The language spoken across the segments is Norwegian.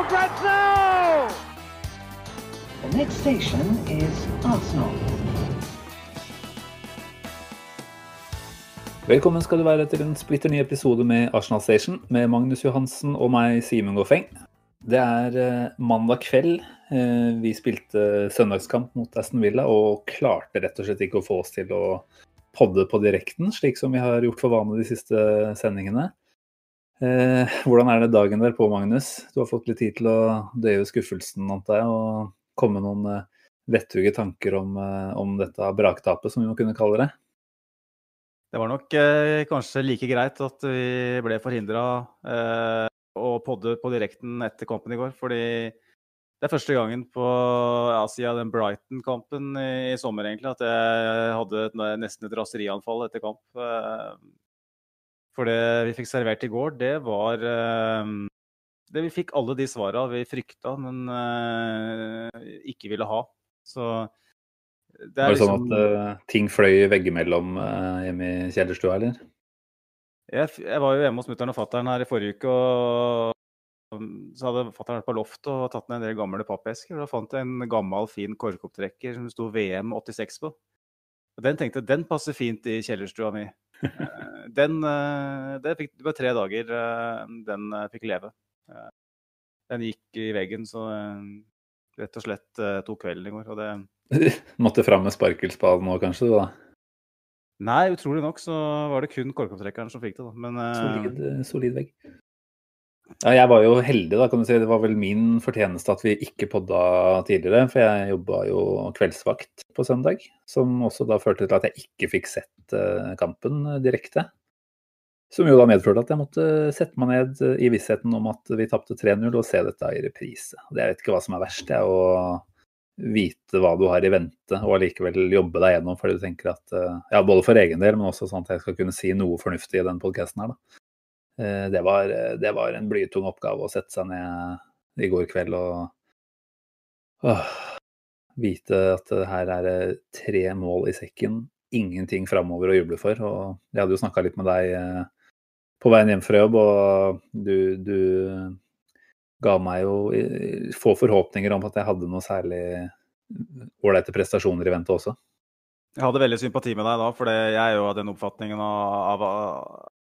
for grabs now! The next station is Arsenal. Velkommen skal du være til en splitter ny episode med Arsenal Station med Magnus Johansen og meg, Simen Goffeng. Det er eh, mandag kveld. Eh, vi spilte søndagskamp mot Aston Villa og klarte rett og slett ikke å få oss til å podde på direkten, slik som vi har gjort for vane de siste sendingene. Eh, hvordan er det dagen der på, Magnus? Du har fått litt tid til å døyve skuffelsen, antar jeg, og komme noen eh, vettuge tanker om, eh, om dette braktapet, som vi må kunne kalle det. Det var nok eh, kanskje like greit at vi ble forhindra eh, å podde på direkten etter kampen i går. Fordi det er første gangen på ja, siden den Brighton-kampen i, i, sommer egentlig, at jeg hadde et, nesten et raserianfall etter kamp. Eh, for det vi fikk servert i går, det var eh, det Vi fikk alle de svara vi frykta, men eh, ikke ville ha. Så det var det liksom, sånn at uh, ting fløy veggimellom uh, hjemme i kjellerstua, eller? Jeg, jeg, var jo hjemme hos mutter'n og fatter'n her i forrige uke, og så hadde fatter'n vært på loftet og tatt ned en del gamle pappesker. og Da fant jeg en gammel, fin korkopptrekker som det sto VM 86 på. Og Den tenkte den passer fint i kjellerstua mi. Den, det, fikk, det var tre dager den fikk leve. Den gikk i veggen, så rett og slett tok kvelden i går. og det Måtte fram med sparkelspaden nå, kanskje? da? Nei, utrolig nok så var det kun korkopptrekkeren som fikk det. da. Men, solid, solid vegg. Ja, jeg var jo heldig, da, kan du si. Det var vel min fortjeneste at vi ikke podda tidligere. For jeg jobba jo kveldsvakt på søndag, som også da førte til at jeg ikke fikk sett kampen direkte. Som jo da medførte at jeg måtte sette meg ned i vissheten om at vi tapte 3-0 og se dette i reprise. Jeg vet ikke hva som er verst, jeg. å vite hva du har i vente, og allikevel jobbe deg gjennom fordi du tenker at Ja, både for egen del, men også sånn at jeg skal kunne si noe fornuftig i den podkasten her, da. Det var, det var, en blytung oppgave å sette seg ned i går kveld og åh, vite at her er det tre mål i sekken, ingenting framover å juble for. Og jeg hadde jo snakka litt med deg på veien hjem fra jobb, og du, du ga meg jo få forhåpninger om at jeg hadde noe særlig ålreite prestasjoner i vente også. Jeg hadde veldig sympati med deg da, for jeg er jo av den oppfatningen av,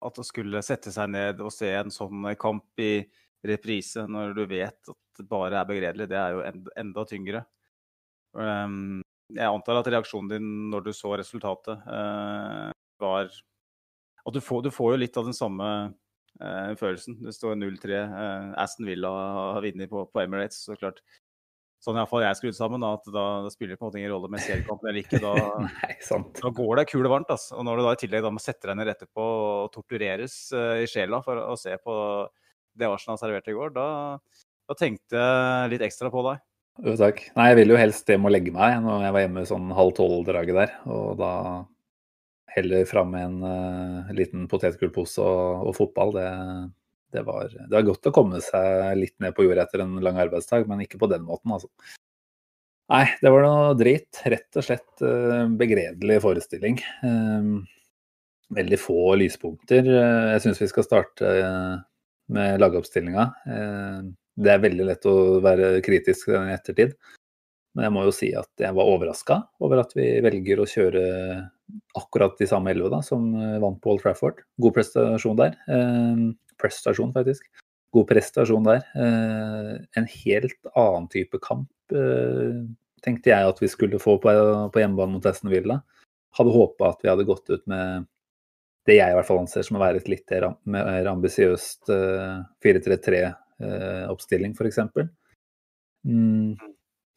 at å skulle sette seg ned og se en sånn kamp i reprise når du vet at det bare er begredelig, det er jo enda tyngre. Ehm, jeg antar at reaksjonen din når du så resultatet, eh, var at du får, du får jo litt av den samme eh, følelsen. Det står 0-3. Eh, Aston Villa har vunnet på, på, Emirates. så klart. Sånn iallfall jeg skrudd sammen, da, at da, da spiller det på en måte ingen rolle med seriekampen eller ikke. Da, Nei, da går det kule varmt. Altså. Og når du da i tillegg da må sette deg ned etterpå og tortureres uh, i sjela for å se på det Arsenal serverte i går, da, da tenkte jeg litt ekstra på deg. Jo, takk. Nei, jeg ville jo helst hjem og legge meg når jeg var hjemme sånn halv tolv-draget der. Og da heller fram med en uh, liten potetgullpose og, og, fotball. Det, det, var, det, var, godt å komme seg litt ned på jorda etter en lang arbeidsdag, men ikke på den måten, altså. Nei, det var noe drit. Rett og slett uh, begredelig forestilling. Uh, veldig få lyspunkter. Jeg syns vi skal starte med lagoppstillinga. Det er veldig lett å være kritisk i ettertid. Men jeg må jo si at jeg var overraska over at vi velger å kjøre akkurat de samme elleve som vant på Old Trafford. God prestasjon der. Eh, prestasjon, faktisk. God prestasjon der. Eh, en helt annen type kamp eh, tenkte jeg at vi skulle få på, på hjemmebane mot Aston Villa. Hadde håpa at vi hadde gått ut med det jeg i hvert fall anser som å være et litt mer ambisiøst 4-3-3-oppstilling, f.eks. Mm,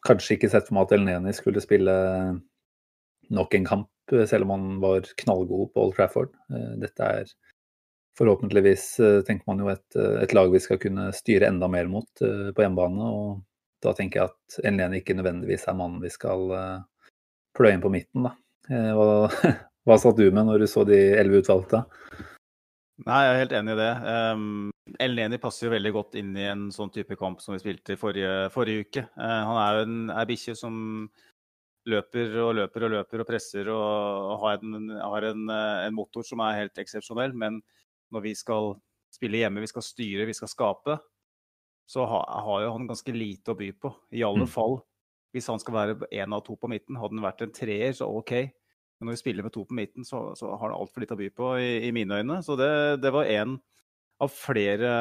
kanskje ikke sett for meg at Elneni skulle spille nok en kamp, selv om han var knallgod på Old Trafford. Dette er forhåpentligvis uh, tenker man jo et, et, lag vi skal kunne styre enda mer mot uh, på hjemmebane. Og da tenker jeg at Elneni ikke nødvendigvis er mannen vi skal pløye inn på midten, da. Hva, hva satt du med når du så de elleve utvalgte? Nei, jeg er helt enig i det. Um, Elneni passer jo veldig godt inn i en sånn type kamp som vi spilte i forrige, forrige uke. Uh, han er jo en er bikkje som løper og løper og løper og presser og har en, har en, en motor som er helt eksepsjonell. Men når vi skal spille hjemme, vi skal styre, vi skal skape, så har, har jo han ganske lite å by på. I alle mm. fall hvis han skal være én av to på midten. Hadde han vært en treer, så OK. Men når vi spiller med to på midten, så, så har han altfor lite å by på i, i, mine øyne. Så det, det var en av flere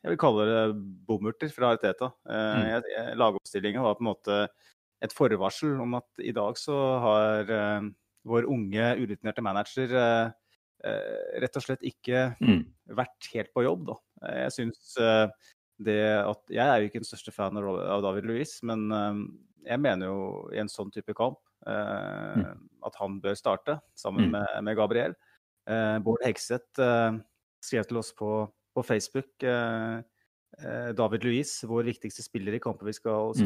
jeg vil kalle det bomurter fra Arteta. Eh, mm. Lagoppstillinga var på en måte et forvarsel om at i dag så har eh, vår unge, urutinerte manager eh, rett og slett ikke mm. vært helt på jobb, da. Jeg syns eh, det at Jeg er jo ikke den største fan av David Louis, men eh, jeg mener jo i en sånn type kamp Mm. Eh, at han bør starte, sammen mm. med, med, Gabriel. Eh, Bård Hegseth eh, skrev til oss på, på Facebook David Louis, vår viktigste spiller i kampen vi skal mm.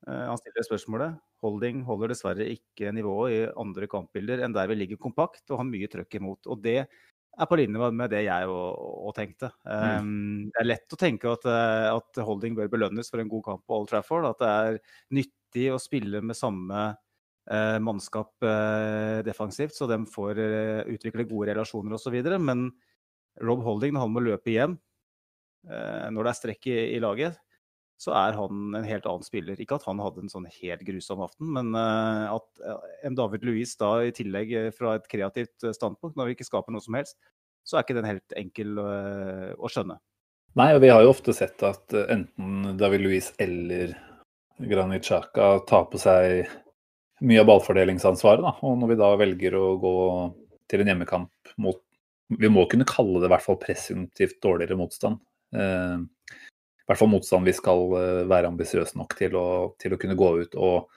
Styre. Han stiller spørsmålet. Holding holder dessverre ikke nivået i andre kampbilder enn der vi ligger kompakt og har mye trøkk imot. Og det er på linje med det jeg òg tenkte. Um, det er lett å tenke at, at, Holding bør belønnes for en god kamp på Old Trafford. At det er nyttig å spille med samme uh, mannskap uh, defensivt, så de får uh, utvikle gode relasjoner osv. Men Rob Holding, når han må løpe hjem når det er strekk i, i, laget, så er han en helt annen spiller. Ikke at han hadde en sånn helt grusom aften, men at en David Louis da i tillegg fra et kreativt standpunkt, når vi ikke skaper noe som helst, så er ikke den helt enkel å skjønne. Nei, og vi har jo ofte sett at enten David Louis eller Granit Xhaka tar på seg mye av ballfordelingsansvaret. Da. Og når vi da velger å gå til en hjemmekamp mot Vi må kunne kalle det i hvert fall presumptivt dårligere motstand. Eh, hvert fall motstand vi skal eh, være ambisiøse nok til å, til å, kunne gå ut og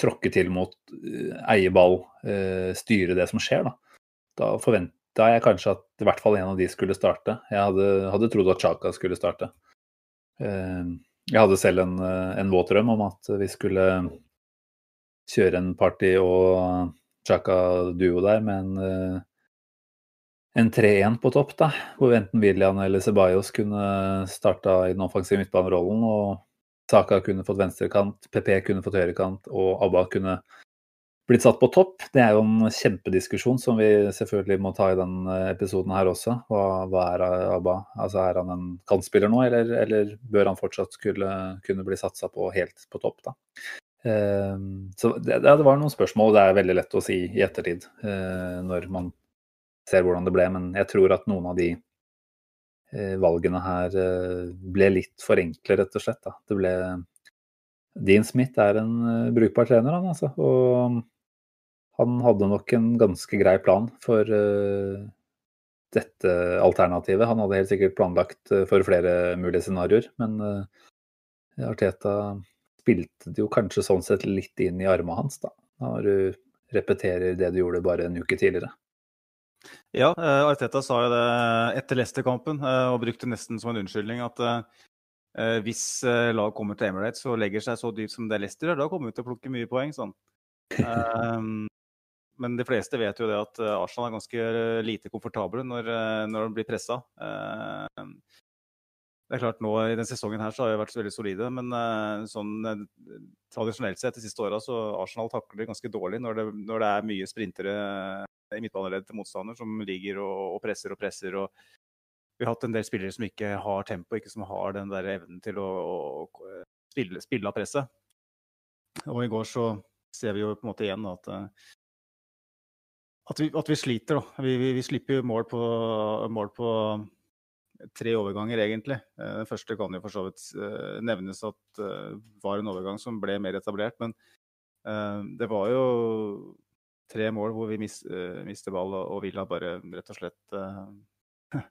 tråkke til mot, eh, eie ball, eh, styre det som skjer. Da, da forventa jeg kanskje at i hvert fall en av de skulle starte. Jeg hadde, hadde trodd at Chaka skulle starte. Jeg hadde selv en, en våt drøm om at vi skulle kjøre en party og Chaka-duo der med en, eh, 3-1 på topp, da, hvor enten William eller Ceballos kunne starta i den offensive midtbanerollen, og Saka kunne fått venstrekant, PP kunne fått høyrekant, og Abba kunne blitt satt på topp. Det er jo en kjempediskusjon som vi selvfølgelig må ta i denne episoden her også. Hva, hva er Abba? Altså, er han en kantspiller nå, eller, eller bør han fortsatt skulle, kunne bli satsa på helt på topp? da? Ehm, så det, det, var noen spørsmål, og det er veldig lett å si i ettertid eh, når man ser hvordan det ble, men jeg tror at noen av de eh, valgene her eh, ble litt for enkle, rett og slett. Da. Det ble Dean Smith er en brukbar trener, han altså. Og han hadde nok en ganske grei plan for dette alternativet. Han hadde helt sikkert planlagt for flere mulige scenarioer, men Arteta spilte det jo kanskje sånn sett litt inn i armene hans, da. Når du repeterer det du gjorde bare en uke tidligere. Ja, uh, Arteta sa jo det etter Leicester-kampen uh, og brukte nesten som en unnskyldning at hvis lag kommer til Emirates og legger seg så dypt som det Leicester gjør, da kommer vi til å plukke mye poeng. sånn. Um, men de fleste vet jo det at Arsenal er ganske lite komfortable når, når de blir pressa. Uh, det er klart nå I denne sesongen her så har vi vært veldig solide, men sånn tradisjonelt sett de siste åra så Arsenal takler det ganske dårlig når det, når det er mye sprintere midtbaneleddet til motstander som ligger og, og, presser og presser. og Vi har hatt en del spillere som ikke har tempo, ikke som har den der evnen til å, å spille, spille, av presset. Og i går så ser vi jo på en måte igjen at uh, at vi, at vi sliter. Vi, vi, vi slipper jo mål på, mål på tre overganger, egentlig. Eh, den første kan jo for så vidt eh, nevnes at det var en overgang som ble mer etablert. Men det var jo tre mål hvor vi mis, uh, mister ball, og Villa bare rett og slett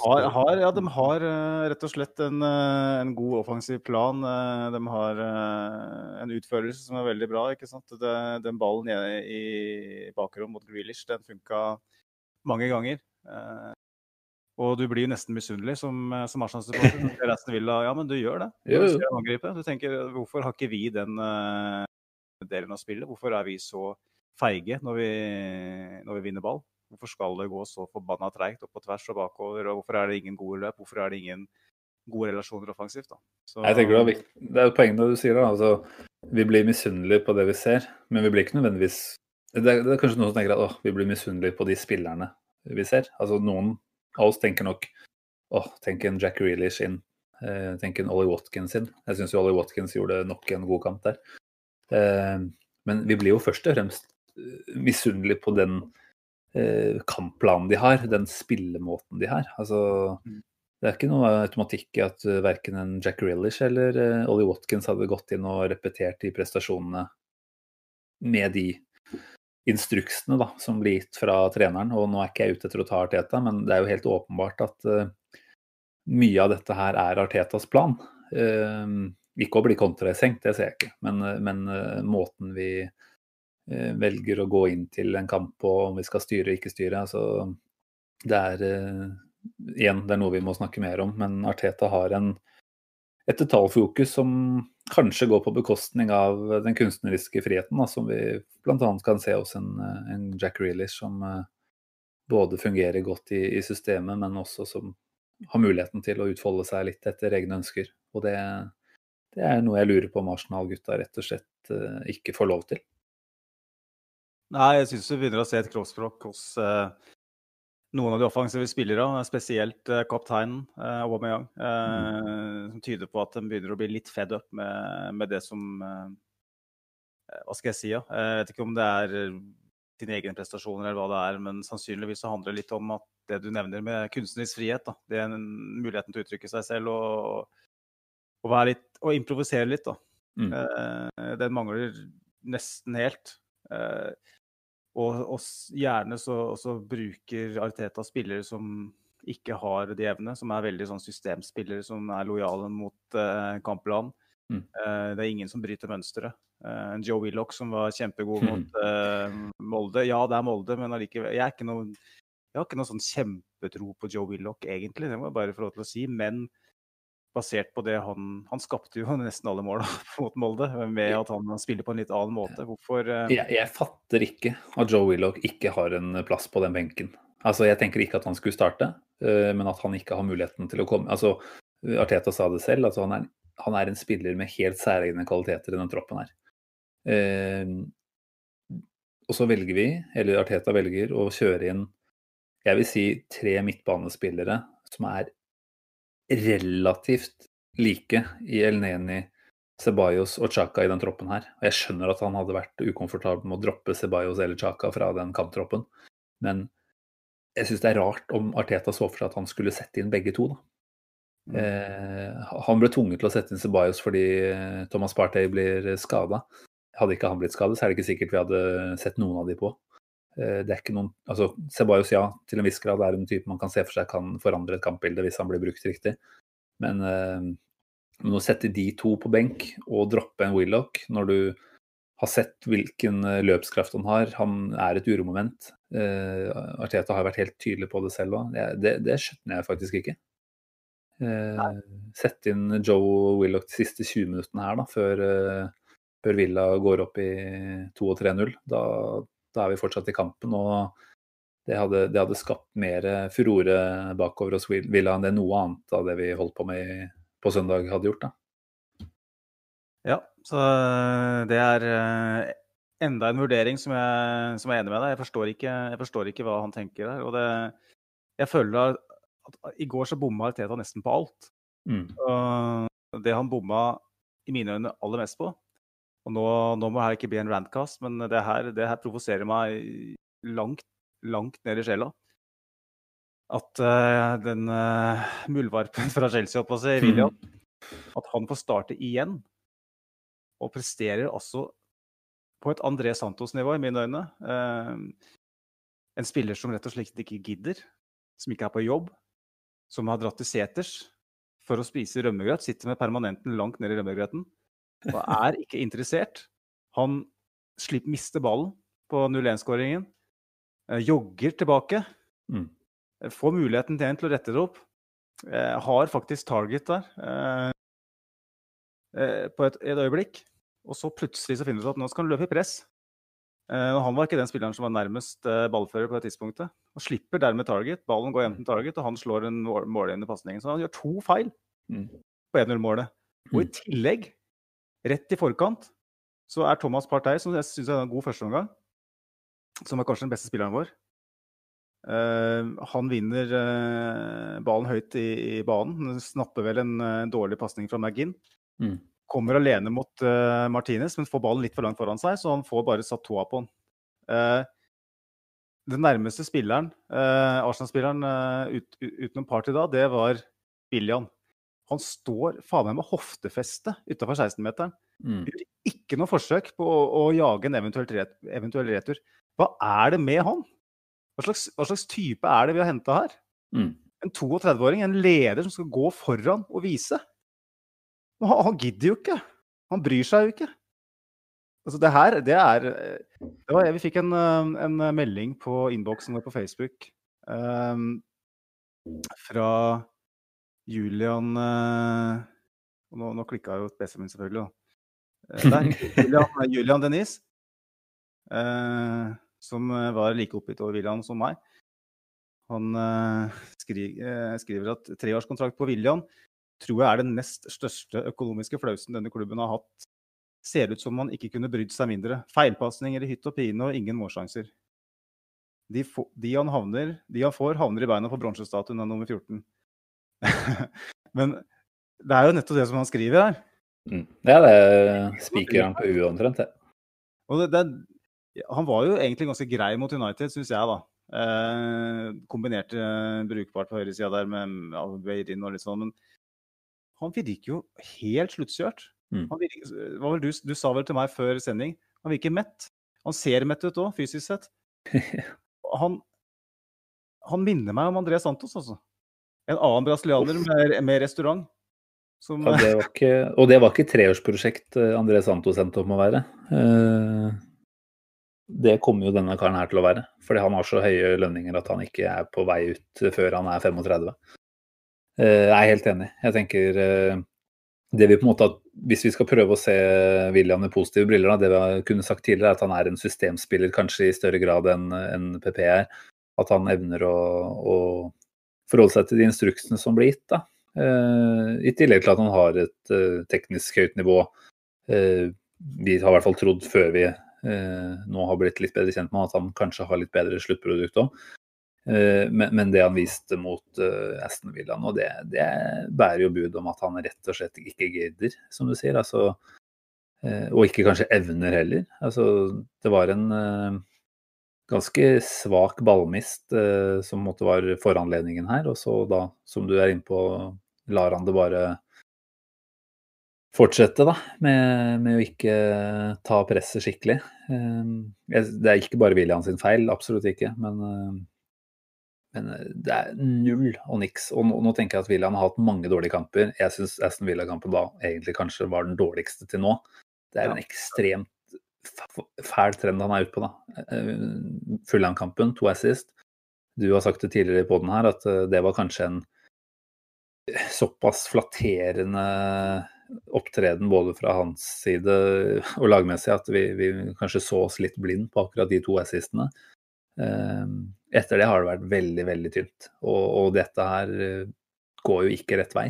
har, har, ja, de har rett og slett en, en god offensiv plan. De har en utførelse som er veldig bra. ikke sant? Det, den ballen i bakrom mot Grealish den funka mange ganger. Og du blir nesten misunnelig som, eh, som Arsenal-supporter. Villa, ja, men du gjør det. Du. Du tenker, hvorfor har ikke vi den eh, delen av spillet? Hvorfor er vi så feige når vi, når vi vinner ball? Hvorfor skal det gå så forbanna treigt opp på tvers og bakover? Og hvorfor er det ingen gode løp? Hvorfor er det ingen gode relasjoner offensivt? Så, Jeg tenker det, er det er poenget du sier. da, altså, Vi blir misunnelige på det vi ser, men vi blir ikke nødvendigvis Det er, det er kanskje noen som tenker at å, vi blir misunnelige på de spillerne vi ser. Altså Noen av oss tenker nok åh, tenk en Jack Reelish inn. Eh, tenk en Ollie Watkins inn. Jeg syns Ollie Watkins gjorde nok en god kamp der. Eh, men vi blir jo først og fremst eh, misunnelige på den eh, kampplanen de har, den spillemåten de har. Altså, det er ikke noe automatikk i at uh, verken en Jack Rillish eller uh, Ollie Watkins hadde gått inn og repetert de prestasjonene med de instruksene da, som blir gitt fra treneren. Og nå er ikke jeg ute etter å ta Arteta, men det er jo helt åpenbart at uh, mye av dette her er Artetas plan. Uh, ikke å bli kontrasenkt, det ser jeg ikke, men, uh, men måten vi velger å gå inn til en kamp på, om vi skal styre eller ikke styre. altså det er uh, igjen, det er noe vi må snakke mer om, men Arteta har en, et detaljfokus som kanskje går på bekostning av den kunstneriske friheten, da, som vi bl.a. kan se hos en, en Jack Reelish som eh, både fungerer godt i, i systemet, men også som har muligheten til å utfolde seg litt etter egne ønsker. Og det, det er noe jeg lurer på om Arsenal-gutta rett og slett eh, ikke får lov til. Nei, jeg syns du begynner å se et kroppsspråk hos eh, noen av de offensive spillerne, spesielt eh, kapteinen eh, Aubameyang, eh, som tyder på at de begynner å bli litt fed up med, med det som eh, Hva skal jeg si? Ja? Jeg vet ikke om det er dine egne prestasjoner eller hva det er, men sannsynligvis så handler det litt om at det du nevner med kunstnerisk frihet, da, det er en muligheten til å uttrykke seg selv og, og, være litt, og improvisere litt, da. Mm. Eh, den mangler nesten helt. Eh, og, og gjerne så, også bruker Arteta spillere som ikke har de evnene, som er veldig sånn systemspillere som er lojale mot eh, kampplanen. Mm. Eh, det er ingen som bryter mønsteret. Eh, Joe Willoch som var kjempegod mot eh, Molde. Ja, det er Molde, men allikevel Jeg, er ikke noe, jeg har ikke noe sånn kjempetro på Joe Willoch, egentlig. Det må jeg bare få lov til å si. Men basert på det han Han skapte jo nesten alle mål mot Molde med at han spiller på en litt annen måte. Hvorfor uh... Jeg, jeg fatter ikke at Joe Willoch ikke har en plass på den benken. Altså, Jeg tenker ikke at han skulle starte, uh, men at han ikke har muligheten til å komme Altså, Arteta sa det selv, altså han er, han er en spiller med helt særegne kvaliteter i den troppen her. Uh, og så velger vi, eller Arteta velger, å kjøre inn jeg vil si tre midtbanespillere som er relativt like i Elneni, Ceballos og Chaka i den troppen her. Og jeg skjønner at han hadde vært ukomfortabel med å droppe Ceballos eller Chaka fra den kamptroppen, men jeg syns det er rart om Arteta så for seg at han skulle sette inn begge to, da. Eh, han ble tvunget til å sette inn Ceballos fordi eh, Thomas Partey blir skada. Hadde ikke han blitt skadet, så er det ikke sikkert vi hadde sett noen av de på. Eh, det er ikke noen, altså Ceballos, ja, til en viss grad er en type man kan se for seg kan forandre et kampbilde hvis han blir brukt riktig. Men, eh, men å sette de to på benk og droppe en Willoch når du har sett hvilken eh, løpskraft han har, han er et uromoment. Eh, Arteta har vært helt tydelig på det selv òg. Det, det skjønner jeg faktisk ikke. Eh, Sett inn Joe Willoch de siste 20 minuttene her, da, før, før Villa går opp i 2 og 3-0. Da, da er vi fortsatt i kampen. og det hadde, det hadde skapt mer furore bakover hos Villa enn det noe annet av det vi holdt på med på søndag hadde gjort. da. Ja, så eh, det er eh, enda en vurdering som jeg, som jeg er enig med deg. Jeg forstår ikke, jeg forstår ikke hva han tenker der. Og det, jeg føler at, at i går så bomma Teta nesten på alt. Mm. Og det han bomma i mine øyne aller mest på Og nå, nå må her ikke bli en rantcast, men det her, det her provoserer meg langt, langt ned i sjela. At uh, den uh, muldvarpen fra Chelsea, holdt seg, William, mm. At han får starte igjen og presterer altså på et André Santos-nivå, i mine øyne. Uh, en spiller som rett og slett ikke gidder, som ikke er på jobb, som har dratt til seters for å spise rømmegrøt, sitter med permanenten langt ned i rømmegrøten og er ikke interessert. Han slipper, mister ballen på 0-1-skåringen, eh, jogger tilbake. Mm. Får muligheten til en til å rette det opp. Eh, har faktisk target der eh, eh, på et, et, øyeblikk. Og så plutselig så finner du ut at nå skal han løpe i press. Eh, og han var ikke den spilleren som var nærmest eh, ballfører på det tidspunktet. Og slipper dermed target. Ballen går hjem til target, og han slår en mål målgivende pasning. Så han gjør to feil Mm. på 1-0-målet. Og i Mm. tillegg, rett i forkant, så er Thomas Partey, som jeg syns er en god førsteomgang, som er kanskje den beste spilleren vår. uh, han vinner uh, ballen høyt i, i banen. Snapper vel en uh, dårlig pasning fra McGinn. Mm. Kommer alene mot Martinez, men får ballen litt for langt foran seg, så han får bare satt tåa på han. Den nærmeste spilleren, Arsenal-spilleren uh, ut, utenom Party da, det var William. Han står faen meg med hoftefeste utafor 16-meteren. Mm. Gjør ikke noe forsøk på å, å jage en eventuell, ret, eventuell retur. Hva er det med han? Hva slags, hva slags type er det vi har henta her? Mm. En 32-åring, en leder som skal gå foran og vise. Han, han gidder jo ikke. Han bryr seg jo ikke. Altså det her, det er det var, Vi fikk en, en melding på innboksen vår på Facebook um, fra Julian uh, Nå, nå klikka jo PC-en min, selvfølgelig. Da. Der, Julian, Julian Denise, eh, som var like oppgitt over William som meg. Han eh, skri, skriver at treårskontrakt på William tror jeg er den nest største økonomiske flausen denne klubben har hatt. Ser ut som man ikke kunne brydd seg mindre. Feilpasninger i hytt og pine og ingen målsjanser. De, de, han havner, de han får, havner i beina på bronsestatuen av nummer 14. Men det er jo nettopp det som han skriver her. Mm. Ja, det spiker han på huet omtrent, det. Og det, det, han var jo egentlig ganske grei mot United, syns jeg, da. Eh, kombinerte eh, brukbart på høyresida der med Beirin og litt sånn. Men han virker jo helt sluttkjørt. Mm. Virker, du, du, sa vel til meg før sending han virker mett. Han ser mett ut òg, fysisk sett. Han, han, minner meg om André Santos, altså. En annen brasilianer med, med restaurant. Som... Ja, det ikke, og det var ikke treårsprosjekt André Santos endte opp med å være. Det kommer jo denne karen her til å være. Fordi han har så høye lønninger at han ikke er på vei ut før han er 35. Jeg er helt enig. Jeg tenker det vi på en måte, Hvis vi skal prøve å se William med positive briller, da, det vi har kunnet sagt tidligere, er at han er en systemspiller kanskje i større grad enn en PP er. At han evner å, å, forholde seg til de instruksene som blir gitt. da. Uh, I tillegg til at han har et uh, teknisk høyt nivå. Uh, vi har i hvert fall trodd før vi nå har blitt litt bedre kjent med at han kanskje har litt bedre sluttprodukt òg. Men, det han viste mot Aston Villa nå, det, det, bærer jo bud om at han rett og slett ikke gidder, som du sier. Altså, og ikke kanskje evner heller. Altså, det var en ganske svak ballmist som måtte være foranledningen her. Og så da, som du er inne på, lar han det bare fortsette, da, med, med, å ikke ta presset skikkelig. Det er ikke bare William sin feil, absolutt ikke, men, men det er null og niks. Og nå, nå, tenker jeg at William har hatt mange dårlige kamper. Jeg syns Aston Villa-kampen da egentlig kanskje var den dårligste til nå. Det er en ekstremt fæl trend han er ute på, da. Fulham-kampen, to assist. Du har sagt det tidligere i poden her, at det var kanskje en såpass flatterende opptreden både fra hans side og lagmessig at vi, vi kanskje så oss litt blind på akkurat de to assistene. Etter det har det vært veldig, veldig tynt. Og, og dette her går jo ikke rett vei.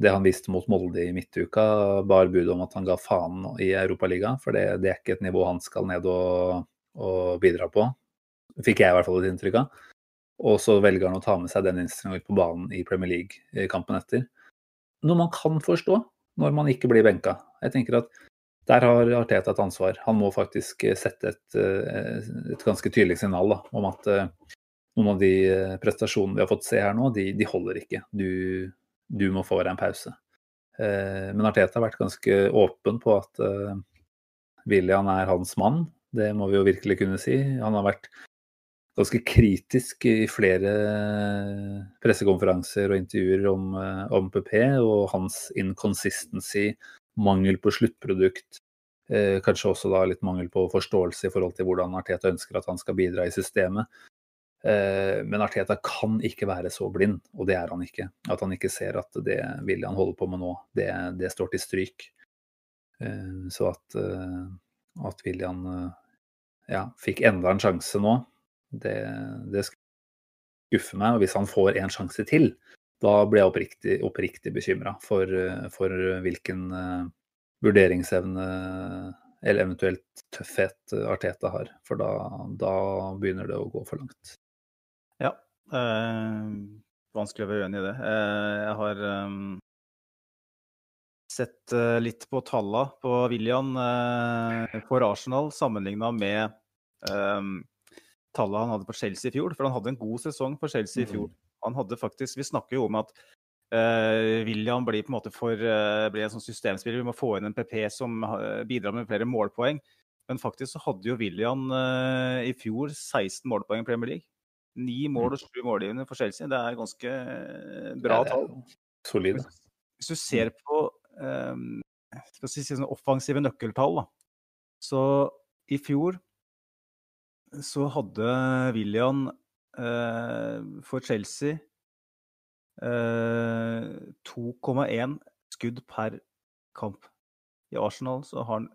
Det han viste mot Molde i midtuka, bar bud om at han ga faen i Europaligaen. For det, det, er ikke et nivå han skal ned og, og bidra på. Fikk jeg i hvert fall et inntrykk av. Og så velger han å ta med seg den innstillinga på banen i Premier League-kampen etter. Noe man kan forstå når man ikke blir benka. Jeg tenker at der har Arteta et ansvar. Han må faktisk sette et, et ganske tydelig signal da, om at noen av de prestasjonene vi har fått se her nå, de, de holder ikke. Du, du, må få deg en pause. Men Arteta har vært ganske åpen på at William er hans mann. Det må vi jo virkelig kunne si. Han har vært ganske kritisk i flere pressekonferanser og intervjuer om, om PP og hans inconsistency, mangel på sluttprodukt. Eh, kanskje også da litt mangel på forståelse i forhold til hvordan Arteta ønsker at han skal bidra i systemet. Eh, men Arteta kan ikke være så blind, og det er han ikke. At han ikke ser at det William holder på med nå, det, det står til stryk. Eh, så at, eh, at William ja, fikk enda en sjanse nå, det, det skuffer meg. Og hvis han får en sjanse til, da blir jeg oppriktig, oppriktig bekymra for, for, hvilken vurderingsevne eller eventuelt tøffhet Arteta har. For da, da begynner det å gå for langt. Ja. Eh, vanskelig å være uenig i det. Eh, jeg har um, sett uh, litt på tallene på William uh, for Arsenal sammenligna med tallene han hadde på Chelsea i fjor. For han hadde en god sesong for Chelsea i fjor. Mm. Han hadde faktisk, Vi snakker jo om at uh, William blir på en måte for, blir en sånn systemspiller. Vi må få inn en PP som bidrar med flere målpoeng. Men faktisk så hadde jo William i fjor 16 målpoeng i Premier League. Ni mål og sju målgivende for Chelsea. Det er ganske bra bra tall. Solid. Hvis du ser på um, skal si, sånn offensive nøkkeltall, da. så i fjor så hadde William uh, for Chelsea uh, 2,1 skudd per kamp. I Arsenal så har han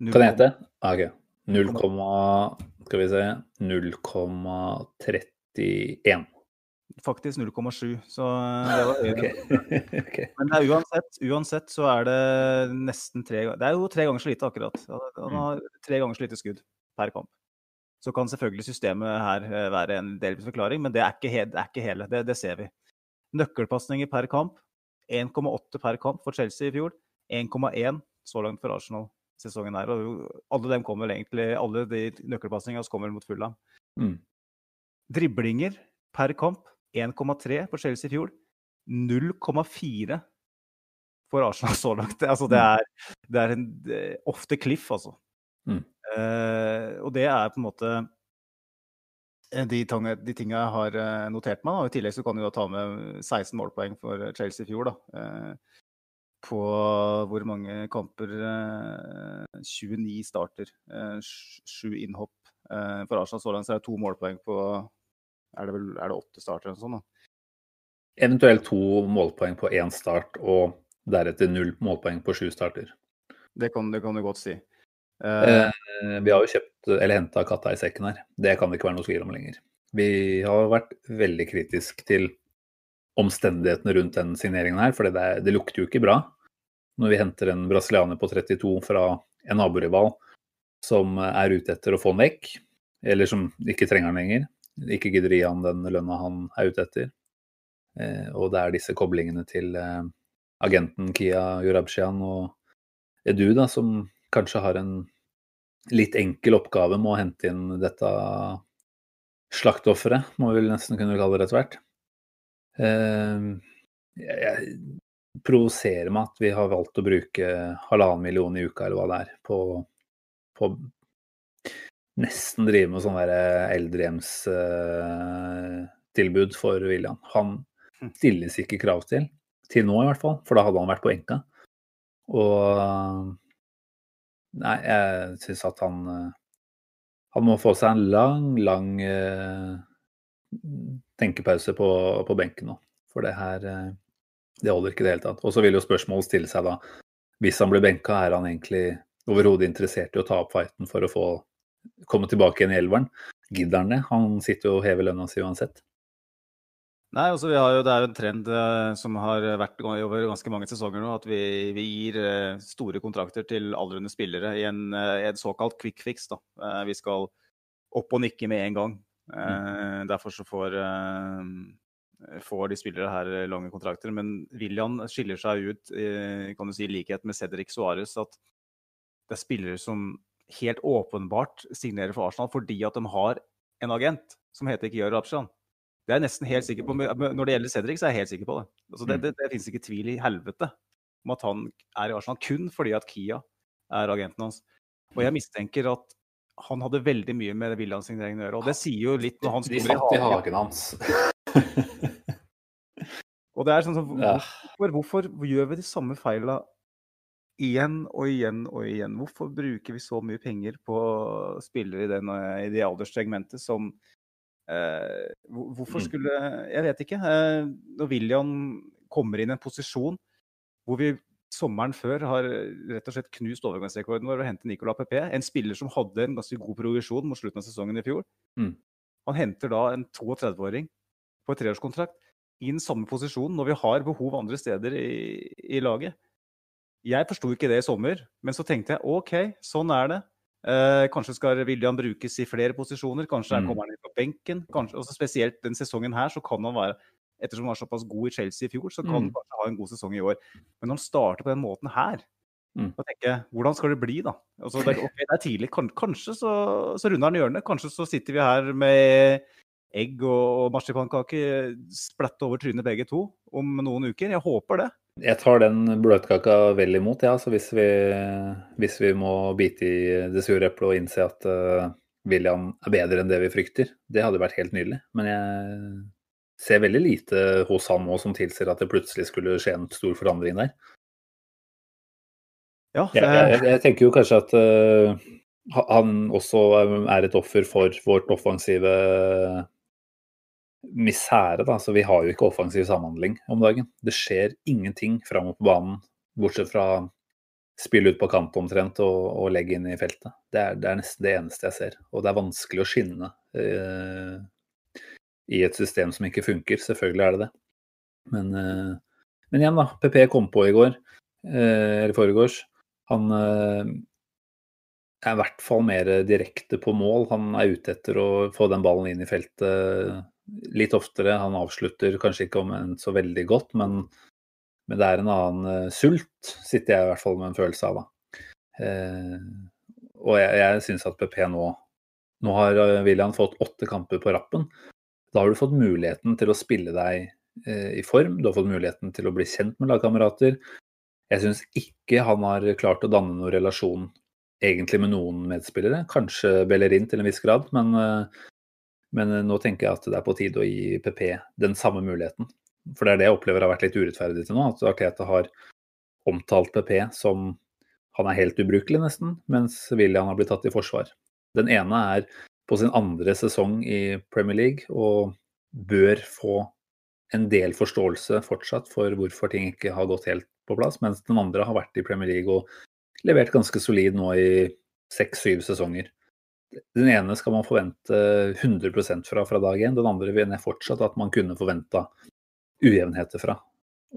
Kan det hete? Ah, okay. 0, skal vi se 0,31. Faktisk 0,7, så eh, det var høyere. okay. okay. Men uansett, uansett, så er det nesten tre ganger Det er jo tre ganger så lite, akkurat. Han har tre ganger så lite skudd per kamp. Så kan selvfølgelig systemet her eh, være en delvis forklaring, men det er ikke, det er ikke hele. Det, det, ser vi. Nøkkelpasninger per kamp. 1,8 per kamp for Chelsea i fjor. 1,1 så langt for Arsenal sesongen her. Og alle dem kommer egentlig, alle de nøkkelpasningene kommer mot Fulham. Mm. Driblinger per kamp 1,3 på Chelsea i fjor. 0,4 for Arsenal så langt. Altså, det, mm. er, det er en ofte cliff, altså. Mm. Uh, og det er på en måte de, de, de tingene jeg har eh, notert meg. Da. I tillegg så kan du da ta med 16 målpoeng for Chelsea i fjor. Da. Uh, på hvor mange kamper? 29 eh, starter, eh, sju innhopp. Eh, for Arsenal så langt så er det to målpoeng på er det, vel, er det åtte starter eller noe sånt? da? Eventuelt to målpoeng på én start, og deretter null målpoeng på sju starter. Det kan, det kan du godt si. Uh, vi har jo kjøpt, eller henta katta i sekken her. Det kan det ikke være noe tvil om lenger. Vi har vært veldig kritisk til omstendighetene rundt den signeringen her, for det, det, lukter jo ikke bra når vi henter en brasilianer på 32 fra en naborival som er ute etter å få han vekk, eller som ikke trenger han lenger. Ikke gidder gi han den lønna han er ute etter. Eh, og det er disse koblingene til eh, agenten Kia Jurabshian og Edu da, som kanskje har en litt enkel oppgave med å hente inn dette slaktofferet, må vi vel nesten kunne kalle det etter hvert. Eh, jeg provoserer meg at vi har valgt å bruke halvannen million i uka, eller hva det er, på, på nesten drive med sånn eldrehjemstilbud for William. Han hm. stilles ikke krav til, til nå i hvert fall, for da hadde han vært på enka. Og Nei, jeg syns at han Han må få seg en lang, lang uh, tenkepause på, på benken nå. For det her uh, det holder ikke i det hele tatt. Og så vil jo spørsmålet stille seg da, hvis han blir benka, er han egentlig overhodet interessert i å ta opp fighten for å få komme tilbake igjen i elveren? Gidder han det? Han sitter jo og hever lønna si uansett. Nei, altså vi har jo, Det er jo en trend uh, som har vært over ganske mange sesonger nå, at vi, vi gir uh, store kontrakter til aldrende spillere i en, en såkalt quick fix. da. vi skal opp og nikke med en gang. Mm. Derfor så får får de spillere her eh, lange kontrakter. Men William skiller seg ut kan du si, i likhet med Cedric Suárez at det er spillere som helt åpenbart signerer for Arsenal fordi at de har en agent som heter Kiar Abshan. Det er jeg nesten helt sikker på. Når det gjelder Cedric, så er jeg helt sikker på det. Altså, det, mm. det, det finnes ikke tvil i helvete om at han er i Arsenal kun fordi at Kia er agenten hans. Og jeg mistenker at han hadde veldig mye med William-signeringen å gjøre. Og det sier jo litt når han står i hagen hans. Og det er sånn som, hvorfor, hvorfor, gjør vi de samme feila igjen og igjen og igjen? Hvorfor bruker vi så mye penger på spillere i, den, i det alderssegmentet som Eh, hvorfor Mm. skulle Jeg vet ikke. Eh, når William kommer inn i en posisjon hvor vi sommeren før har rett og slett knust overgangsrekorden vår og hentet Nicolas PP, en spiller som hadde en ganske god progresjon mot slutten av sesongen i fjor. Mm. Han henter da en 32-åring på et treårskontrakt i den samme posisjonen når vi har behov andre steder i, i laget. Jeg forsto ikke det i sommer, men så tenkte jeg OK, sånn er det. Eh, kanskje skal William brukes i flere posisjoner, kanskje Mm. kommer han inn på benken. Kanskje, også spesielt den sesongen her, så kan han være Ettersom han var såpass god i Chelsea i fjor, så kan han Mm. kanskje ha en god sesong i år. Men når han starter på den måten her, Mm. da tenker jeg hvordan skal det bli, da? Altså, det, er, ok, det er tidlig, kanskje så, så runder han hjørnet. Kanskje så sitter vi her med egg og, og marsipankake splatt over trynet begge to om noen uker. Jeg håper det. Jeg tar den bløtkaka vel imot, ja. Så hvis vi, hvis vi må bite i det sure eplet og innse at uh, William er bedre enn det vi frykter, det hadde vært helt nydelig. Men jeg ser veldig lite hos han nå som tilsier at det plutselig skulle skje en stor forandring der. Ja, Jeg, eh, jeg, jeg tenker jo kanskje at uh, han også er et offer for vårt offensive misere, da. Så vi har jo ikke offensiv samhandling om dagen. Det skjer ingenting framover på banen, bortsett fra spille ut på kant omtrent og, og legge inn i feltet. Det er, det er nesten det eneste jeg ser. Og det er vanskelig å skinne eh, i et system som ikke funker. Selvfølgelig er det det. Men, eh, men igjen, da. PP kom på i går, eh, eller foregårs. Han eh, er i hvert fall mer direkte på mål. Han er ute etter å få den ballen inn i feltet litt oftere. Han avslutter kanskje ikke om en så veldig godt, men, men det er en annen sult, sitter jeg i hvert fall med en følelse av. da. Og jeg, jeg syns at PP nå Nå har William fått åtte kamper på rappen. Da har du fått muligheten til å spille deg eh, i form, du har fått muligheten til å bli kjent med lagkamerater. Jeg syns ikke han har klart å danne noen relasjon egentlig med noen medspillere. Kanskje Bellerin til en viss grad, men, eh, men nå tenker jeg at det er på tide å gi PP den samme muligheten. For det er det jeg opplever har vært litt urettferdig til nå. At Arteta har omtalt PP som han er helt ubrukelig, nesten, mens William har blitt tatt i forsvar. Den ene er på sin andre sesong i Premier League og bør få en del forståelse fortsatt for hvorfor ting ikke har gått helt på plass, mens den andre har vært i Premier League og levert ganske solid nå i seks-syv sesonger. Den ene skal man forvente 100 fra fra dag én, den andre mener jeg fortsatt at man kunne forventa ujevnheter fra.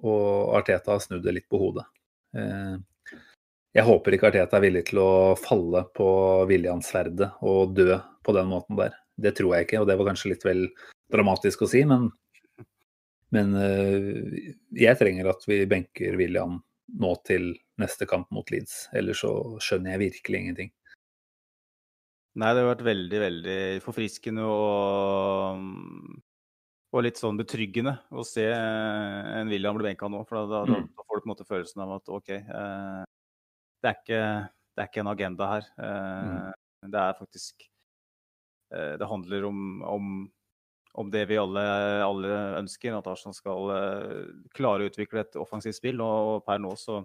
Og Arteta har snudd det litt på hodet. Eh, Jeg håper ikke Arteta er villig til å falle på Williams-sverdet og dø på den måten der. Det tror jeg ikke, og det var kanskje litt vel dramatisk å si, men, men eh, jeg trenger at vi benker William nå til neste kamp mot Leeds. Ellers så skjønner jeg virkelig ingenting. Nei, det har vært veldig, veldig forfriskende og, og litt sånn betryggende å se en William bli benka nå. For da, da, Mm. da får du på en måte følelsen av at OK, eh, det, er ikke, det er ikke en agenda her. Mm. Det er faktisk eh, Det handler om, om, om det vi alle, alle ønsker, at Arsenal skal eh, klare å utvikle et offensivt spill. Og, per nå så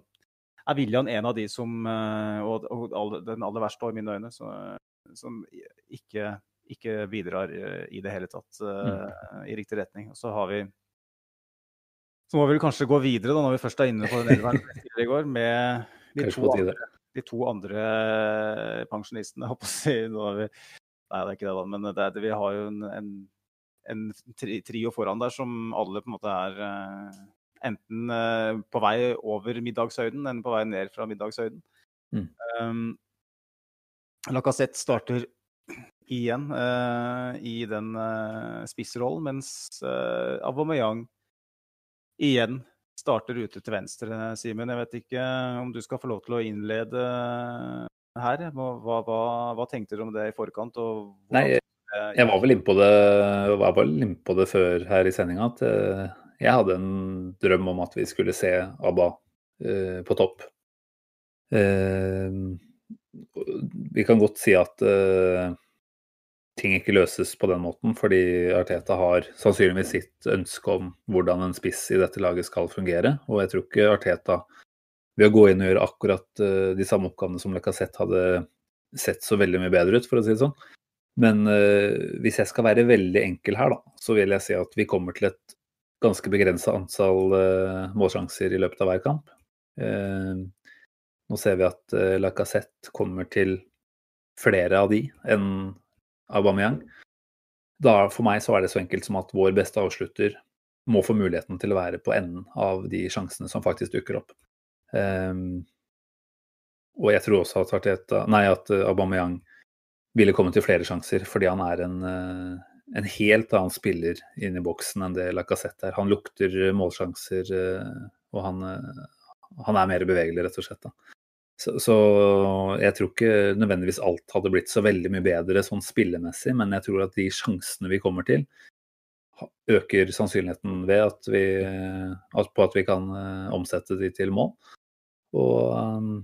er William en av de som Og, og den aller verste i mine øyne. Så, som ikke, ikke bidrar i det hele tatt eh, i riktig retning. Og så har vi Så må vi vel kanskje gå videre, da, når vi først er inne på den elveren i går, med de to, andre, de to andre pensjonistene. Jeg på å si. Nei, det er ikke det, da. Men det er, vi har jo en, en, en trio foran der som alle på en måte er eh, enten eh, på vei over middagshøyden eller på vei ned fra middagshøyden. Mm. Um, Lacassette starter igjen uh, i den uh, spissrollen, mens uh, Aubameyang igjen starter ute til venstre, Simen. Jeg vet ikke om du skal få lov til å innlede her. Hva, hva, hva, tenkte du om det i forkant? Nei, jeg var vel innpå det, var vel innpå det før her i sendinga at eh, jeg hadde en drøm om at vi skulle se ABBA eh, på topp. Eh, vi kan godt si at ting ikke løses på den måten, fordi Arteta har sannsynligvis sitt ønske om hvordan en spiss i dette laget skal fungere. Og jeg tror ikke Arteta, ved å gå inn og gjøre akkurat eh, de samme oppgavene som Lacassette, hadde sett så veldig mye bedre ut, for å si det sånn. Men eh, hvis jeg skal være veldig enkel her, da, så vil jeg si at vi kommer til et ganske begrensa antall eh, målsjanser i løpet av hver kamp. Uh, nå ser vi at uh, Lacassette kommer til flere av de enn Aubameyang. Da, for meg så er det så enkelt som at vår beste avslutter må få muligheten til å være på enden av de sjansene som faktisk dukker opp. Um, og jeg tror også at, Arteta, nei, at Aubameyang ville komme til flere sjanser, fordi han er en, en helt annen spiller inne i boksen enn det Lacassette er. Han lukter målsjanser, og han, han er mer bevegelig, rett og slett. Da. Så, så, jeg tror ikke nødvendigvis alt hadde blitt så veldig mye bedre sånn spillemessig, men jeg tror at de sjansene vi kommer til, øker sannsynligheten ved at vi, på at vi kan uh, omsette de til mål. Og um,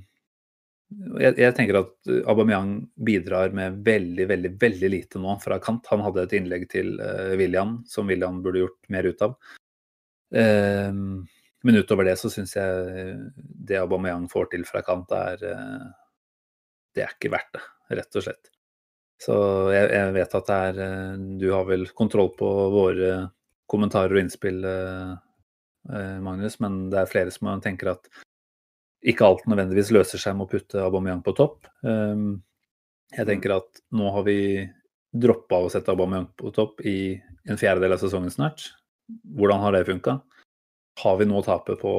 jeg, jeg, tenker at Aubameyang bidrar med veldig, veldig veldig lite nå fra kant. Han hadde et innlegg til William som William burde gjort mer ut av. Uh, men utover det så syns jeg det Aubameyang får til fra kant, er eh, Det er ikke verdt det, rett og slett. Så jeg, jeg, vet at det er eh, Du har vel kontroll på våre kommentarer og innspill, eh, Magnus, men det er flere som tenker at ikke alt nødvendigvis løser seg med å putte Aubameyang på topp. Jeg tenker at nå har vi droppa å sette Aubameyang på topp i en fjerdedel av sesongen snart. Hvordan har det funka? Har vi noe å tape på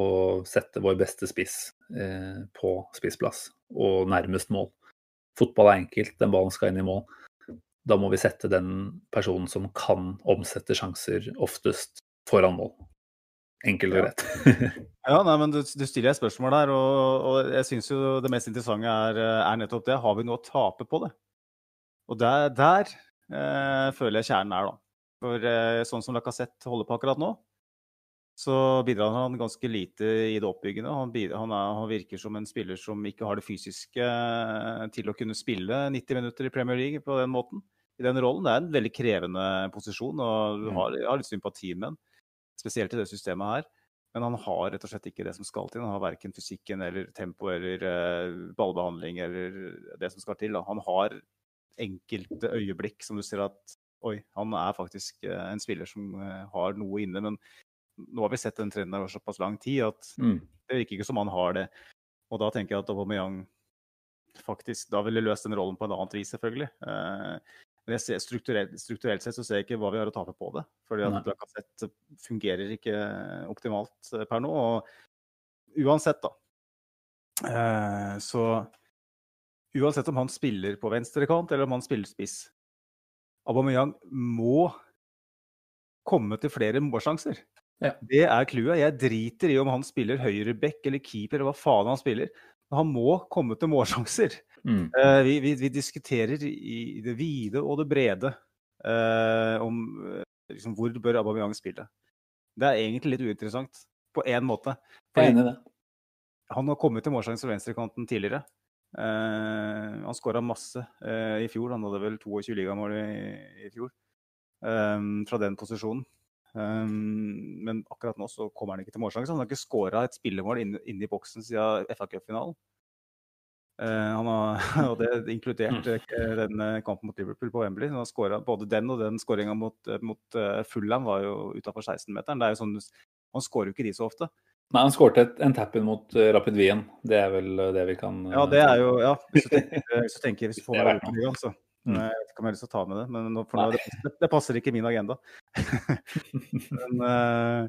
å sette vår beste spiss eh, på spissplass og nærmest mål. Fotball er enkelt, den ballen skal inn i mål. Da må vi sette den personen som kan omsette sjanser oftest, foran mål. Enkelt og greit. ja, nei, men du, du, stiller et spørsmål der, og, og jeg syns jo det mest interessante er, er, nettopp det. Har vi noe å tape på det? Og der, der eh, føler jeg kjernen er, da. For eh, sånn som Lacassette holder på akkurat nå, så bidrar han ganske lite i det oppbyggende. Han, bidrar, han, er, han, virker som en spiller som ikke har det fysiske eh, til å kunne spille 90 minutter i Premier League på den måten. I den rollen. Det er en veldig krevende posisjon, og du mm. har, har litt sympati med den. Spesielt i det systemet her. Men han har rett og slett ikke det som skal til. Han har verken fysikken eller tempo eller uh, ballbehandling eller det som skal til. Da. Han har enkelte øyeblikk som du ser at oi, han er faktisk uh, en spiller som har noe inne. Men nå har vi sett den trenden over såpass lang tid at mm. det virker ikke som han har det. Og da tenker jeg at Aubameyang faktisk da ville løst den rollen på en annet vis, selvfølgelig. Eh, men jeg ser, strukturelt, strukturelt, sett så ser jeg ikke hva vi har å tape på det. Fordi at Lacassette fungerer ikke optimalt eh, per nå. Og uansett, da. Eh, så uansett om han spiller på venstrekant eller om han spiller spiss, Aubameyang må komme til flere målsjanser. Ja. Det er clouet. Jeg driter i om han spiller høyreback eller keeper eller hva faen han spiller. Han må komme til målsjanser. Mm. Uh, vi, vi, vi, diskuterer i det vide og det brede uh, om uh, liksom, hvor bør Aubameyang spille. Det er egentlig litt uinteressant, på én måte. Er enig. Han har kommet til målsjanser venstrekanten tidligere. han skåra masse i fjor. Han hadde vel 22 ligamål i, i fjor fra den posisjonen. Um, men akkurat nå så kommer han ikke til målsjanse. Han har ikke skåra et spillemål inne, inne i boksen siden FA Cup-finalen. Uh, han har, og det inkludert uh, den uh, kampen mot Liverpool på Wembley. Han har scoret, både den og den skåringa mot, uh, mot Fulham var jo utafor 16-meteren. Sånn, han skårer jo ikke de så ofte. Nei, han skåret en tap-in mot Rapid Wien. Det er vel det vi kan Ja, det er jo Ja, hvis du tenker, hvis du, tenker, hvis du får det, så Mm. Jeg vet ikke om jeg har lyst til å ta med det, men nå, nå, det, det, passer ikke min agenda. men uh,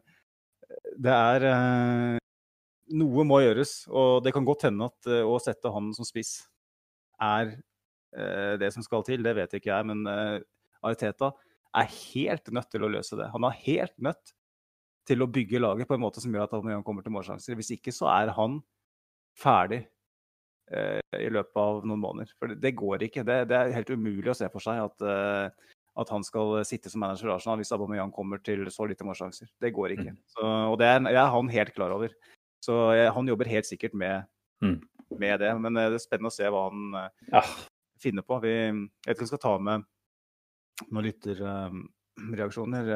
det er uh, Noe må gjøres, og det kan godt hende at uh, å sette han som spiss er det som skal til. Det vet ikke jeg, men Ariteta er helt nødt til å løse det. Han er helt nødt til å bygge laget på en måte som gjør at han kommer til målsjanser. Hvis ikke så er han ferdig Eh, i løpet av noen måneder. For det, det går ikke. Det, det, er helt umulig å se for seg at, uh, at han skal sitte som manager i Arsenal hvis Aubameyang kommer til så lite målsjanser. Det går ikke. Mm. Så, og det er, er, han helt klar over. Så jeg, han jobber helt sikkert med, mm. med, det. Men det er spennende å se hva han ja. finner på. Vi, jeg vet ikke om vi skal ta med noen lytterreaksjoner.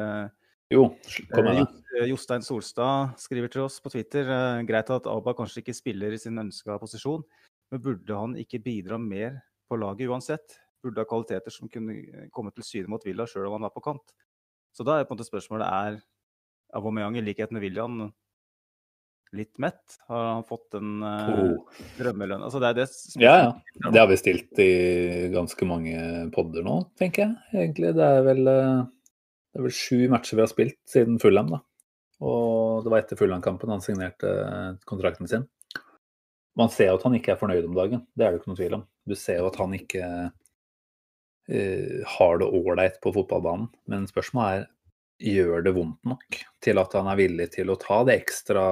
Jo, kom med det. Jostein Solstad skriver til oss på Twitter greit at Aba kanskje ikke spiller i sin ønska posisjon, men burde han ikke bidra mer på laget uansett? burde ha kvaliteter som kunne komme til syne mot Villa sjøl om han var på kant. Så da er på en måte spørsmålet er Aubameyang i likhet med William litt mett? Har han fått en uh, Oh. drømmelønn? Altså, det er det Ja, ja. Det har vi stilt i ganske mange podder nå, tenker jeg. Egentlig. Det er vel, eh, det er vel sju matcher vi har spilt siden Fulham, da. Og det var etter Fulham-kampen han signerte eh, kontrakten sin. Man ser jo at han ikke er fornøyd om dagen, det er det ikke noe tvil om. Du ser jo at han ikke uh, har det ålreit på fotballbanen. Men spørsmålet er gjør det vondt nok til at han er villig til å ta det ekstra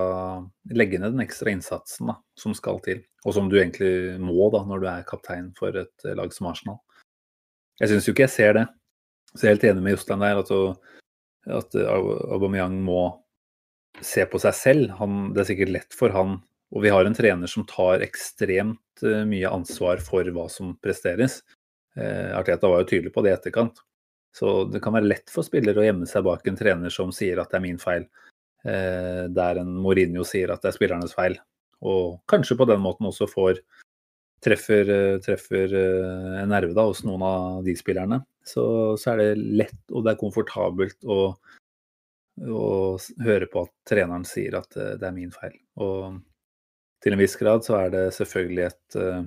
Legge ned den ekstra innsatsen da, som skal til, og som du egentlig må da når du er kaptein for et eh, lag som Arsenal. Jeg syns jo ikke jeg ser det. Så jeg er helt enig med Jostein der at, at Aubameyang må se på seg selv. Han, det er sikkert lett for han og vi har en trener som tar ekstremt eh, mye ansvar for hva som presteres. Eh, Arteta var jo tydelig på det i etterkant. Så det kan være lett for spillere å gjemme seg bak en trener som sier at det er min feil, eh, der en Mourinho sier at det er spillernes feil. Og kanskje på den måten også får treffer, treffer en nerve da, hos noen av de spillerne. Så, så er det lett og det er komfortabelt å, å høre på at treneren sier at det er min feil. Og til en viss grad så er det selvfølgelig et eh,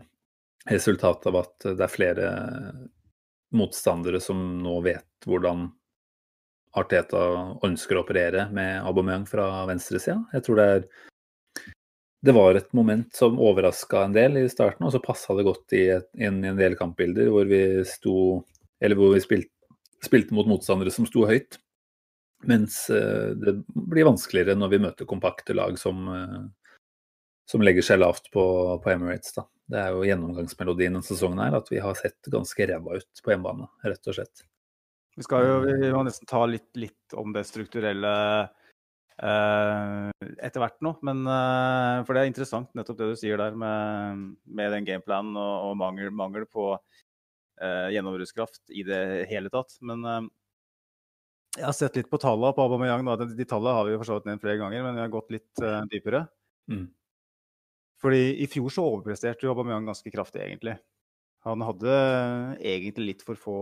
resultat av at det er flere motstandere som nå vet hvordan Arteta ønsker å operere med Aubameyang fra venstresida. Jeg tror det er det var et moment som overraska en del i starten, og så passa det godt i, et, inn i en del kampbilder hvor vi sto hvor vi spilte, spilte mot motstandere som sto høyt. Mens eh, det blir vanskeligere når vi møter kompakte lag som, eh, som legger seg lavt på, på Emirates. Da. Det er jo gjennomgangsmelodien denne sesongen her, at vi har sett ganske ræva ut på hjemmebane, rett og slett. Vi skal jo vi må nesten ta litt, litt om det strukturelle eh, etter hvert nå. Men, eh, for det er interessant nettopp det du sier der med, med den gameplanen og, og mangel, mangel på eh, gjennombruddskraft i det hele tatt. Men eh, jeg har sett litt på tallene på Aubameyang. De, de tallene har vi jo for så vidt nevnt flere ganger, men vi har gått litt eh, dypere. Mm. Fordi i fjor så overpresterte Aubameyang ganske kraftig, egentlig. Han hadde egentlig litt for få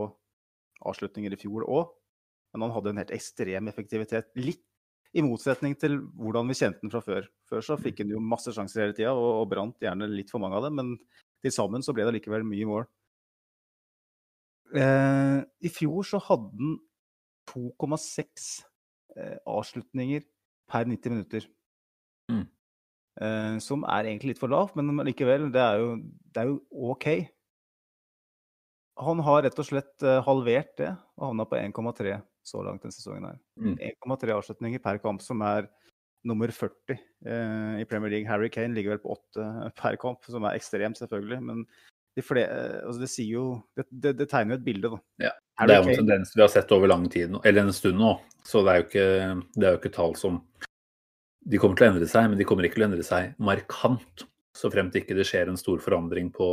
avslutninger i fjor òg, men han hadde en helt ekstrem effektivitet. Litt i motsetning til hvordan vi kjente den fra før. Før så fikk han jo masse sjanser hele tida, og, og brant gjerne litt for mange av dem, men til sammen så ble det likevel mye mål. Eh, I fjor så hadde han 2,6 eh, avslutninger per 90 minutter. Mm. Eh, som er egentlig litt for lavt, men likevel, det er jo, det er jo OK. Han har rett og slett eh, halvert det og havna på 1,3 så langt denne sesongen. her. Mm. 1,3 avslutninger per kamp, som er nummer 40 uh, i Premier League. Harry Kane ligger vel på 8 per kamp, som er ekstremt, selvfølgelig. Men de flere, eh, altså det sier jo Det, det, det tegner jo et bilde, da. Ja, Det er jo en tendens vi har sett over lang tid, eller en stund nå. Så det er jo ikke, det er jo ikke tall som De kommer til å endre seg, men de kommer ikke til å endre seg markant. Så fremt ikke det skjer en stor forandring på,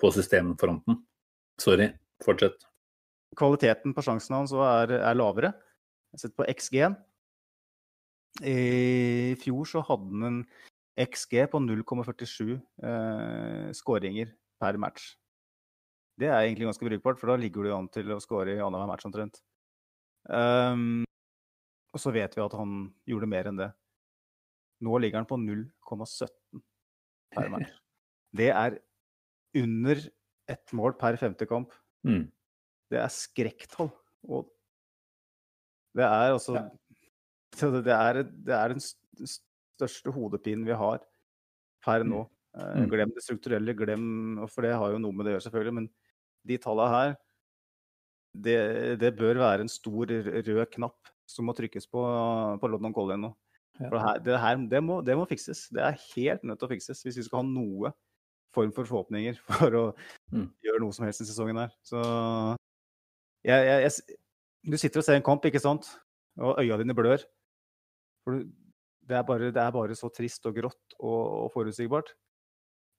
på systemfronten. Sorry, fortsett. kvaliteten på sjansen hans er, er lavere. Sett på XG-en. I fjor så hadde han en XG på 0,47 eh, skåringer per match. Det er egentlig ganske brukbart, for da ligger du an til å skåre i annenhver match omtrent. Um, og så vet vi at han gjorde mer enn det. Nå ligger han på 0,17 per match. Det er under ett mål per femte kamp. Mm. Det er skrekktall. Og det er altså ja. det, er, det er den største hodepinen vi har per nå. Eh, Mm. glem det strukturelle, glem For det har jo noe med det å gjøre, selvfølgelig. Men de tallene her, det, det bør være en stor rød knapp som må trykkes på på London Calling nå. For det her, det, her det, må, det må fikses. Det er helt nødt til å fikses hvis vi skal ha noe form for forhåpninger for å Mm. gjøre noe som helst i sesongen her. Så jeg, jeg, jeg, Du sitter og ser en kamp, ikke sant? Og øya dine blør. For det, er bare, det er bare så trist og grått og, og forutsigbart.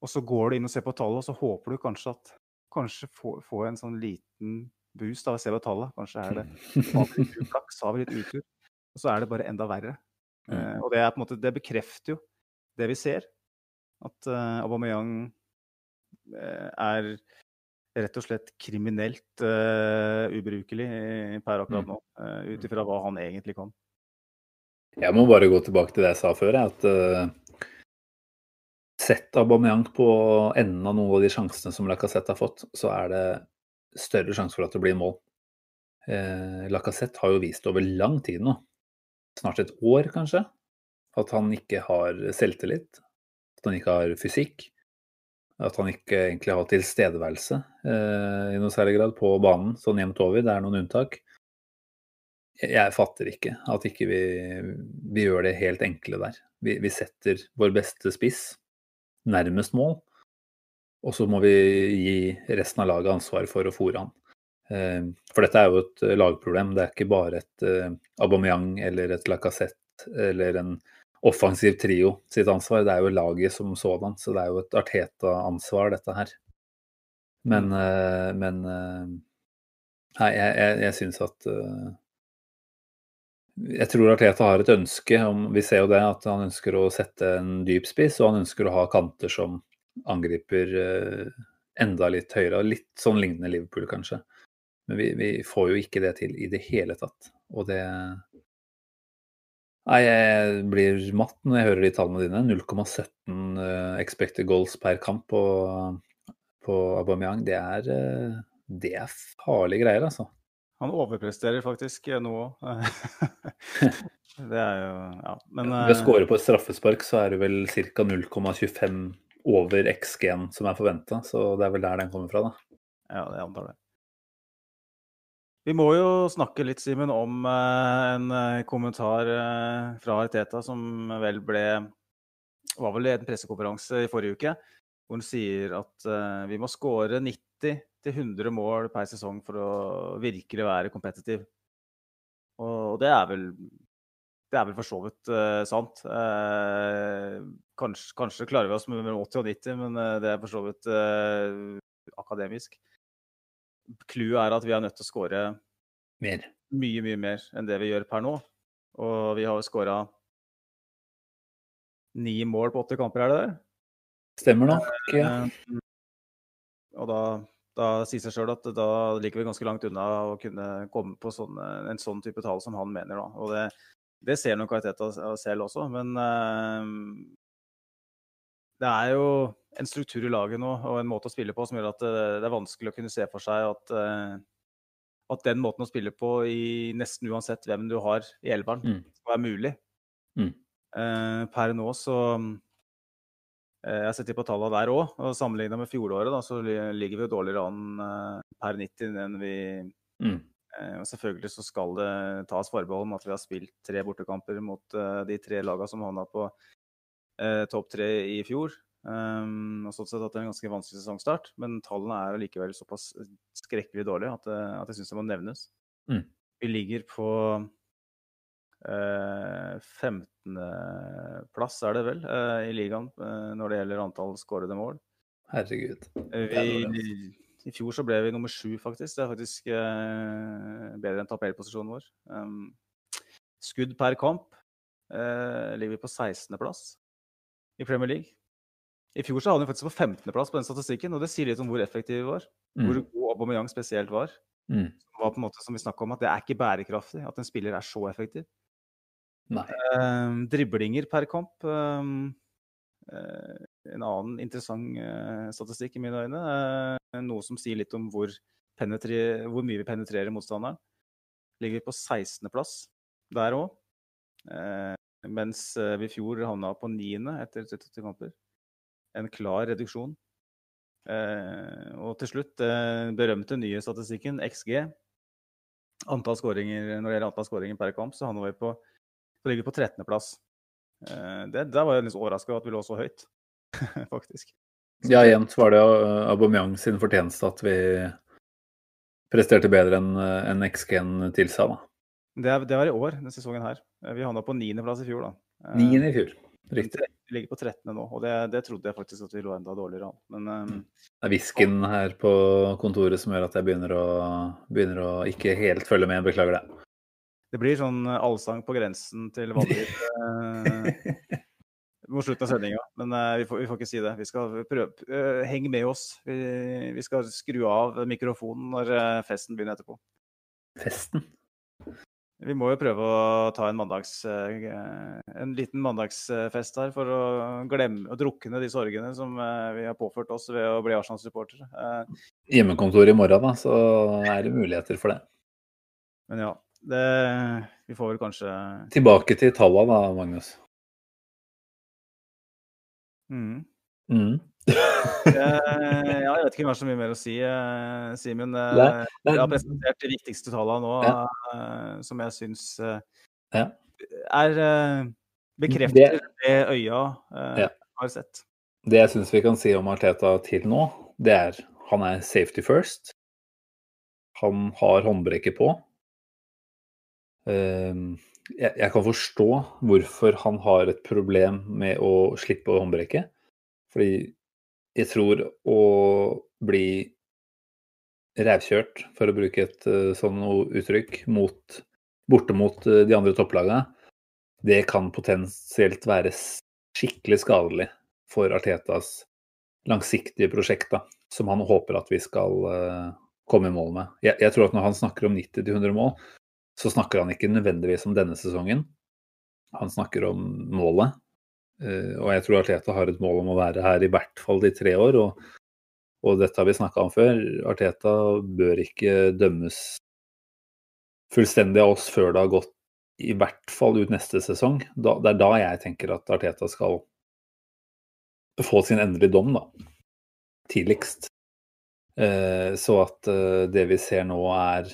Og så går du inn og ser på tallet, og så håper du kanskje at Kanskje få, få en sånn liten boost av å se på tallet. Kanskje er det har vi litt uflaks, har vi litt utur. Og så er det bare enda verre. Mm. Eh, og det, er på en måte, det bekrefter jo det vi ser. At uh, Aubameyang eh, er rett og slett kriminelt uh, ubrukelig per akkurat Mm. nå. Uh, Ut ifra hva han egentlig kan. Jeg må bare gå tilbake til det jeg sa før. At uh, sett Aubameyang på enden av noen av de sjansene som Lacassette har fått, så er det større sjanse for at det blir mål. Eh, Lacassette har jo vist over lang tid nå, snart et år kanskje, at han ikke har selvtillit. At han ikke har fysikk. At han ikke egentlig har tilstedeværelse eh, i noe særlig grad på banen, sånn jevnt over. Det er noen unntak. Jeg, fatter ikke at ikke vi, vi gjør det helt enkle der. Vi, vi setter vår beste spiss nærmest mål, og så må vi gi resten av laget ansvar for å fòre han. Eh, For dette er jo et eh, lagproblem. Det er ikke bare et eh, Aubameyang eller et Lacassette eller en offensiv trio sitt ansvar. Det er jo laget som sådan. Så det er jo et Arteta-ansvar, dette her. Men, eh, men Nei, jeg, jeg, jeg syns at Jeg tror Arteta har et ønske om Vi ser jo det at han ønsker å sette en dyp spiss, og han ønsker å ha kanter som angriper enda litt høyere. Litt sånn lignende Liverpool, kanskje. Men vi, vi får jo ikke det til i det hele tatt. Og det Nei, jeg blir matt når jeg hører de tallene dine. 0,17 eh, expected goals per kamp på, på Aubameyang. Det er, eh, det er farlige greier, altså. Han overpresterer faktisk eh, nå òg. det er jo Ja. Men Ved å score på et straffespark så er det vel ca. 0,25 over XG-en som er forventa. Så det er vel der den kommer fra, da. Ja, jeg antar det. Vi må jo snakke litt, Simen, om eh, en eh, kommentar eh, fra Arteta som vel ble var vel i en pressekonferanse i forrige uke, hvor han sier at vi må skåre 90-100 mål per sesong for å virkelig være kompetitiv. Og, det er vel det er vel for så vidt sant. Kanskje, kanskje klarer vi oss med mellom 80 og 90, men det er for så vidt akademisk. Clouet er at vi er nødt til å skåre Mer. mye, mye mer enn det vi gjør per nå. Og vi har jo skåra ni mål på åtte kamper, er det det? Stemmer nok. Ja. Eh, Og da, da sier seg sjøl at da ligger vi ganske langt unna å kunne komme på sånne, en sånn type tall som han mener. Da. Og det, det ser nok Arteta selv også, men uh, det er jo en struktur i laget nå og en måte å spille på som gjør at det, det er vanskelig å kunne se for seg at, eh, at den måten å spille på i nesten uansett hvem du har i elveren, Mm. skal være mulig. Mm. Eh, per nå så eh, Jeg setter på tallene der òg, og sammenligna med fjoråret da, så ligger vi jo dårligere an eh, per 90 enn vi Mm. eh, og Selvfølgelig så skal det tas forbehold om at vi har spilt tre bortekamper mot eh, de tre lagene som havna på eh, topp tre i fjor. Um, og sånn sett at det er en ganske vanskelig sesongstart, men tallene er allikevel såpass skrekkelig dårlige at, eh, at jeg syns det må nevnes. Mm. Vi ligger på uh, 15.-plass, er det vel, uh, i ligaen uh, når det gjelder antall skårede mål. Herregud. Eh, er Vi, I fjor så ble vi nummer sju, faktisk. Det er faktisk eh, bedre enn tapellposisjonen vår. Um, skudd per kamp eh, ligger vi på 16.-plass i Premier League. I fjor så havnet vi faktisk på 15.-plass på den statistikken, og det sier litt om hvor effektive vi var. Hvor Mm. god Aubameyang spesielt var. Mm. Det var på en måte som vi snakket om, at det er ikke bærekraftig at en spiller er så effektiv. Nei. Eh, driblinger per kamp. Um, eh, en annen interessant eh, statistikk i mine øyne. eh, noe som sier litt om hvor, hvor mye vi penetrerer motstanderen. Ligger på 16.-plass der òg. mens eh, vi i fjor havna på 9. etter 30 kamper. En klar reduksjon. Eh, og til slutt den berømte nye statistikken, XG. Antall skåringer, når det gjelder antall skåringer per kamp, så han vi på ligger på 13.-plass. Eh, det, der var jeg litt overraska at vi lå så høyt, faktisk. Ja, igjen var det Aubameyang sin fortjeneste at vi presterte bedre enn enn XG-en tilsa, da. Det, det var i år, denne sesongen her. Eh, Vi havna på 9.-plass i fjor, da. Eh, Niende i fjor. Riktig. Vi ligger på 13. nå, og det, det trodde jeg faktisk at vi lå enda dårligere an. Men um, Det er hvisken her på kontoret som gjør at jeg begynner å, begynner å ikke helt følge med. Beklager det. det blir sånn allsang på grensen til vanlig. Eh, mot slutten av sendinga. Men uh, vi, får, vi, får, ikke si det. Vi skal prøve uh, Heng med oss. Vi, vi, skal skru av mikrofonen når festen begynner etterpå. Festen? Vi må jo prøve å ta en, mandags, en liten mandagsfest her for å glemme og drukne de sorgene som vi har påført oss ved å bli Arsenal-supportere. Hjemmekontor i morgen, da, så er det muligheter for det. Men ja, det, vi får vel kanskje Tilbake til tallene da, Magnus. Mm. Mm. Ja, jeg vet ikke om jeg har så mye mer å si, eh, Simen. Eh, jeg har presentert de viktigste tallene nå, ja. Eh, som jeg syns ja. er bekrefter det, det øya ja. har sett. Det jeg syns vi kan si om Arteta til nå, det er han er safety first. Han har håndbrekket på. Jeg, kan forstå hvorfor han har et problem med å slippe håndbrekket. Fordi jeg tror å bli rævkjørt, for å bruke et uh, sånn uttrykk, mot, borte mot uh, de andre topplagene, det kan potensielt være skikkelig skadelig for Artetas langsiktige prosjekt, da, som han håper at vi skal uh, komme i mål med. Jeg, jeg, tror at når han snakker om 90-100 mål, så snakker han ikke nødvendigvis om denne sesongen. Han snakker om målet. Eh, og jeg tror Arteta har et mål om å være her i hvert fall de tre år. Og, og dette har vi snakka om før. Arteta bør ikke dømmes fullstendig av oss før det har gått i hvert fall ut neste sesong. Da, det er da jeg tenker at Arteta skal få sin endelige dom, da. Tidligst. Eh, så at eh, det vi ser nå er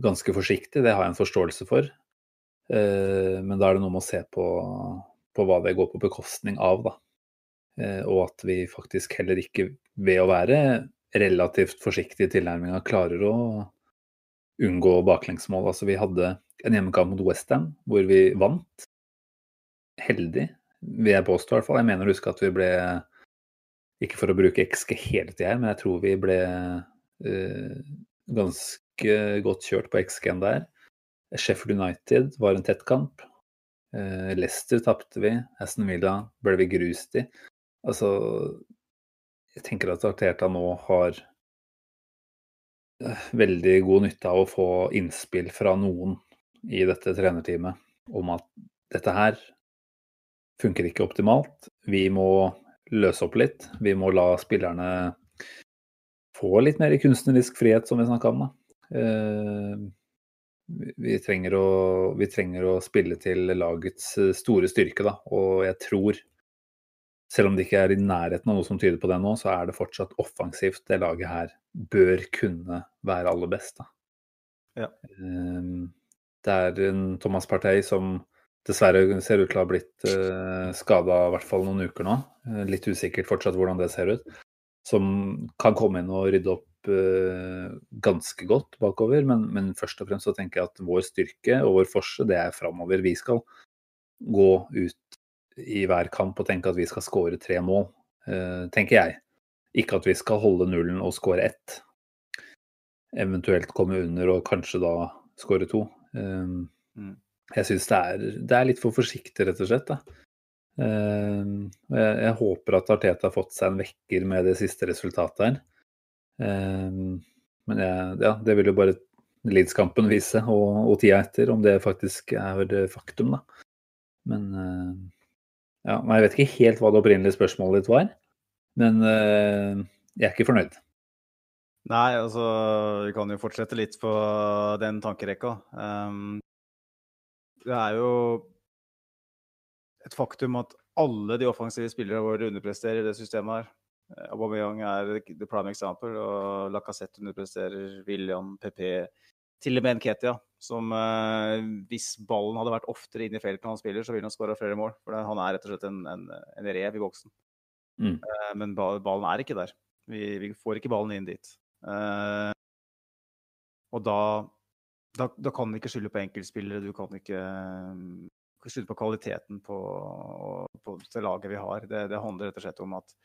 ganske forsiktig, det har jeg en forståelse for. Men da er det noe med å se på, på hva det går på bekostning av, da. Eh, og at vi faktisk heller ikke, ved å være relativt forsiktige i tilnærminga, klarer å unngå baklengsmål. Altså, vi hadde en hjemmekamp mot Westham hvor vi vant. Heldig, vil jeg påstå i hvert fall. Jeg mener å huske at vi ble Ikke for å bruke XG hele tida her, men jeg tror vi ble uh, ganske godt kjørt på XG-en der. Sheffield United var en tett kamp. Eh, Leicester tapte vi. Aston Villa ble vi grust i. Altså Jeg tenker at Arteta nå har eh, veldig god nytte av å få innspill fra noen i dette trenerteamet om at dette her funker ikke optimalt. Vi må løse opp litt. Vi må la spillerne få litt mer kunstnerisk frihet, som vi snakka om. da. Eh, vi trenger, å, vi trenger å spille til lagets eh, store styrke, da. Og jeg tror, selv om det ikke er i nærheten av noe som tyder på det nå, så er det fortsatt offensivt det laget her bør kunne være aller best. Da. Ja. Eh, det er en Thomas Partey som dessverre ser ut til å ha blitt uh, skada i hvert fall noen uker nå. Litt usikkert fortsatt hvordan det ser ut. Som kan komme inn og rydde opp ganske godt bakover. Men, men, først og fremst så tenker jeg at vår styrke og vår forse, det er framover. Vi skal gå ut i hver kamp og tenke at vi skal skåre tre mål, uh, tenker jeg. Ikke at vi skal holde nullen og skåre ett. Eventuelt komme under og kanskje da skåre to. Um, mm. Jeg syns det, det, er litt for forsiktig, rett og slett. da. Jeg, jeg, håper at Arteta har fått seg en vekker med det siste resultatet her. Ehm, men ja, det vil jo bare Leeds-kampen vise, og, og tida etter, om det faktisk er faktum, da. Men eh, ja, jeg vet ikke helt hva det opprinnelige spørsmålet ditt var, men eh, jeg er ikke fornøyd. Nei, altså vi kan jo fortsette litt på den tankerekka. Um, det er jo et faktum at alle de offensive spillerne våre underpresterer i det systemet her. Eh, Aubameyang er the prime example, og Lacassette underpresterer. William, PP, til og med Nketia, som eh, hvis ballen hadde vært oftere inn i feltet når han spiller, så ville han skåra flere mål. For han er rett og slett en, en, en rev i boksen. Mm. Eh, men ballen er ikke der. Vi, vi, får ikke ballen inn dit. Eh, og da, da, da kan du ikke skylde på enkeltspillere. Du kan ikke skylde på kvaliteten på, på, det laget vi har. Det, det handler rett og slett om at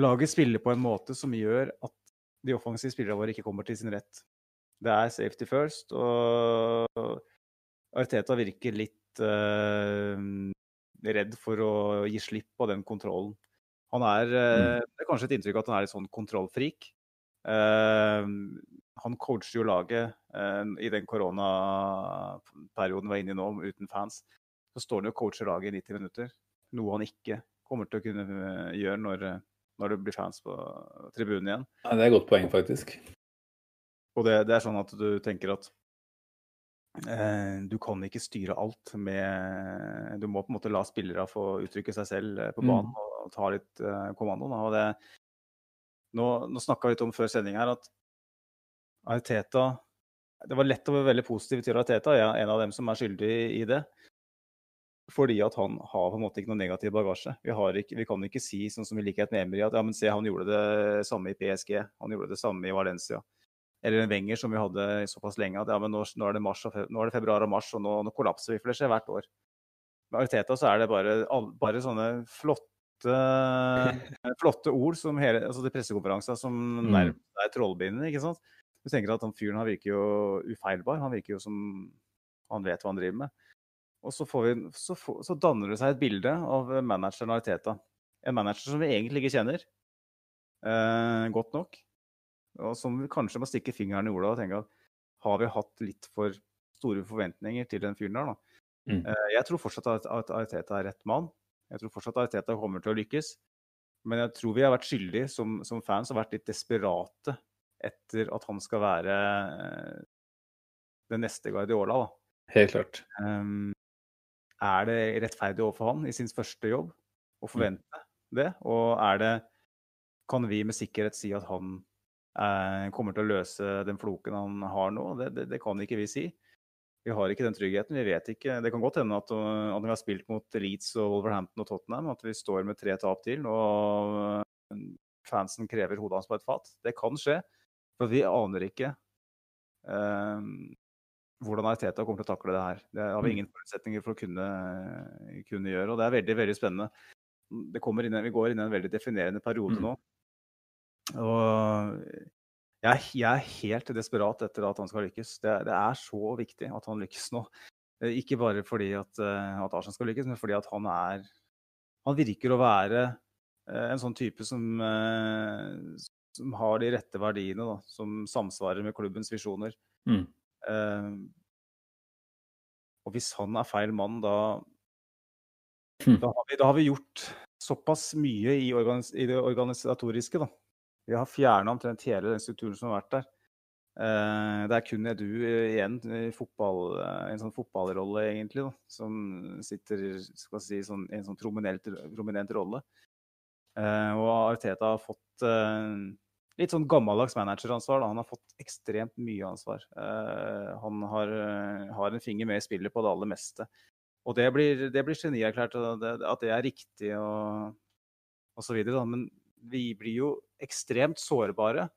laget spiller på en måte som gjør at de offensive spillerne våre ikke kommer til sin rett. Det er safety first, og Arteta virker litt uh, redd for å gi slipp på den kontrollen. Han er, eh, Det er kanskje et inntrykk at han er litt sånn kontrollfrik. Uh, han coacher jo laget i den koronaperioden vi er inne i nå, uten fans. Så står han jo og coacher laget i 90 minutter. Noe han ikke kommer til å kunne gjøre når, når det blir fans på tribunen igjen. Ja, det er et godt poeng, faktisk. Og det, det er sånn at du tenker at eh, du kan ikke styre alt med Du må på en måte la spillere få uttrykke seg selv eh, på Mm. banen og, og ta litt eh, kommando. Da. Og det, nå nå snakka vi litt om før sending her at Arteta Det var lett å være veldig positiv til Arteta. Jeg er en av dem som er skyldig i det. Fordi at han har på en måte ikke noe negativ bagasje. Vi, har ikke, vi kan ikke si, sånn som i likhet med Emery, at ja, men se, han gjorde det samme i PSG. Han gjorde det samme i Valencia. Eller en Wenger som vi hadde såpass lenge at ja, men nå, nå, er, det mars nå er det februar og mars, og nå, nå kollapser vi. For det skjer hvert år. Med Arteta så er det bare, bare sånne flotte, flotte ord som hele altså det pressekonferansen som Mm. nærmest er trollbindende. ikke sant? Du tenker at han fyren han virker jo ufeilbar. Han virker jo som han vet hva han driver med. Og så, får vi, så, får, så danner det seg et bilde av manageren Ariteta. En manager som vi egentlig ikke kjenner eh, godt nok. Og som vi kanskje må stikke fingeren i jorda og tenke at har vi hatt litt for store forventninger til den fyren der, da? Mm. Eh, jeg tror fortsatt at, at Arteta er rett mann. Jeg tror fortsatt at Ariteta kommer til å lykkes. Men jeg tror vi har vært skyldige som, som fans og vært litt desperate etter at han skal være eh, den neste Guardiola. da. Helt klart. Um, er det rettferdig overfor han i sin første jobb å forvente det? Og er det Kan vi med sikkerhet si at han eh, kommer til å løse den floken han har nå? Det, det, det kan ikke vi si. Vi har ikke den tryggheten. Vi vet ikke. Det kan godt hende at, at når vi har spilt mot Leeds og Wolverhampton og Tottenham, at vi står med tre tap til og uh, fansen krever hodet hans på et fat. Det kan skje. For vi aner ikke eh, hvordan Arteta kommer til å takle det her. Det har vi ingen forutsetninger for å kunne, kunne gjøre, og det er veldig veldig spennende. Det inn, vi går inn i en veldig definerende periode Mm. nå. Og jeg, jeg er helt desperat etter at han skal lykkes. Det, det er så viktig at han lykkes nå. Eh, Ikke bare fordi at, eh, at Arsenal skal lykkes, men fordi at han er Han virker å være eh, en sånn type som, eh, som har de rette verdiene, da, som samsvarer med klubbens visjoner. Mm. Eh, og hvis han er feil mann, da Hm. da, har vi, da har vi gjort såpass mye i, organis i det organisatoriske, da. Vi har fjerna omtrent hele den strukturen som har vært der. Eh, det er kun Edu eh, igjen i fotball, en sånn fotballrolle, egentlig, da, som sitter skal si, sånn, i en sånn prominent, prominent rolle. Eh, og Arteta har fått litt sånn gammeldags manageransvar. Da. Han har fått ekstremt mye ansvar. Uh, han har, eh, har en finger med i spillet på det aller meste. Og det blir, det blir genierklært det, at det er riktig og, og så videre. Da. Men vi blir jo ekstremt sårbare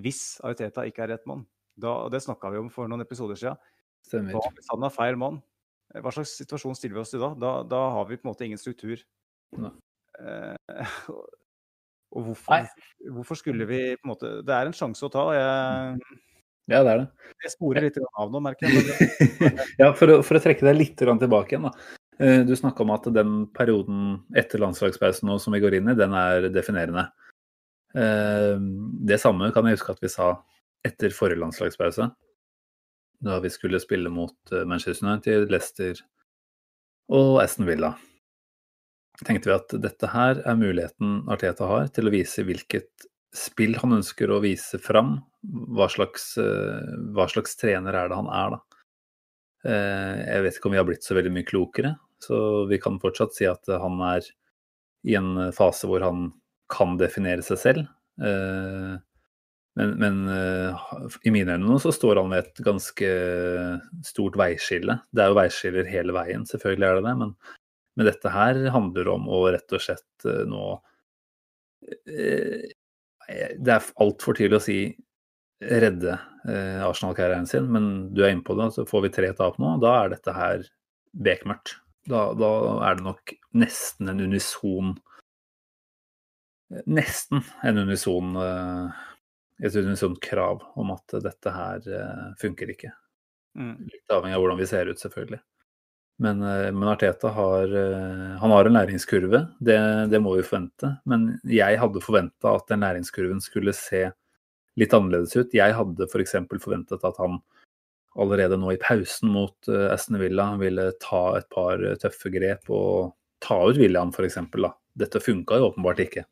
hvis Ariteta ikke er rett mann. Da, det snakka vi om for noen episoder. Hva hvis han er feil mann? Hva slags situasjon stiller vi oss i da? Da, da har vi på en måte ingen struktur. Eh, og hvorfor, hvorfor skulle vi på en måte Det er en sjanse å ta. Jeg, Ja, det er det. jeg sporer litt av nå, merker jeg. Ja, for å, for å trekke deg litt tilbake igjen. da. Eh, Du snakka om at den perioden etter landslagspausen nå som vi går inn i, den er definerende. Eh, Det samme kan jeg huske at vi sa etter forrige landslagspause. Da vi skulle spille mot eh, Manchester United, Leicester og Aston Villa. Tenkte vi at dette her er muligheten Arteta har til å vise hvilket spill han ønsker å vise fram. Hva slags, eh, hva slags trener er det han er, da. Eh, Jeg vet ikke om vi har blitt så veldig mye klokere, så vi kan fortsatt si at han er i en fase hvor han kan definere seg selv. Eh, Men, men i mine øyne nå så står han ved et ganske stort veiskille. Det er jo veiskiller hele veien, selvfølgelig er det det, men, men dette her handler om å rett og slett eh, nå eh, Det er altfor tidlig å si redde eh, Arsenal-karrieren sin, men du er inne på det. Så får vi tre tap nå, da er dette her bekmørkt. Da, da er det nok nesten en unison Nesten en unison eh, et unisont krav om at dette her eh, funker ikke. mm. Litt avhengig av hvordan vi ser ut, selvfølgelig. Men, eh, men Arteta har, eh, han har en læringskurve, det, det må vi forvente. Men jeg hadde forventa at den læringskurven skulle se litt annerledes ut. Jeg hadde f.eks. For forventet at han allerede nå i pausen mot eh, Aston Villa ville ta et par tøffe grep og ta ut William f.eks. Dette funka jo åpenbart ikke.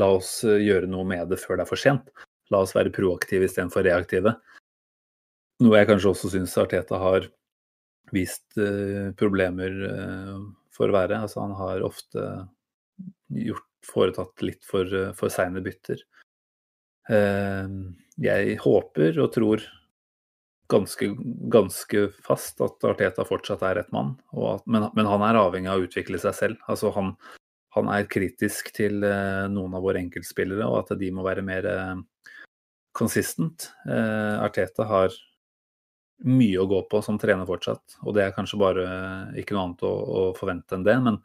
La oss gjøre noe med det før det er for sent. La oss være proaktive istedenfor reaktive. Noe jeg kanskje også syns Arteta har vist uh, problemer uh, for å være. Altså, han har ofte gjort, foretatt litt for, uh, for seine bytter. jeg håper og tror ganske, ganske, fast at Arteta fortsatt er rett mann, at, men, men, han er avhengig av å utvikle seg selv. Altså, han, han er kritisk til noen av våre enkeltspillere, og at de må være mer consistent. Arteta har mye å gå på som trener fortsatt. Og det er kanskje bare ikke noe annet å, å forvente enn det. Men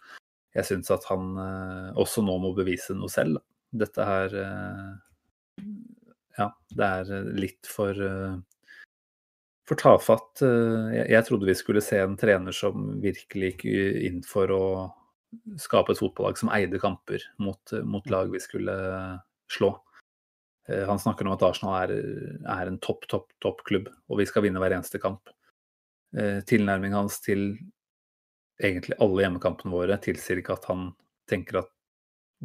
jeg syns at han eh, også nå må bevise noe selv. Dette her eh, Ja, det er litt for eh, for tafatt. Jeg, jeg trodde vi skulle se en trener som virkelig gikk inn for å skape et fotballag som eide kamper mot, mot lag vi skulle slå. Eh, han snakker om at Arsenal er, er en topp, topp, topp klubb, og vi skal vinne hver eneste kamp. Eh, tilnærmingen hans til egentlig alle hjemmekampene våre tilsier ikke at han tenker at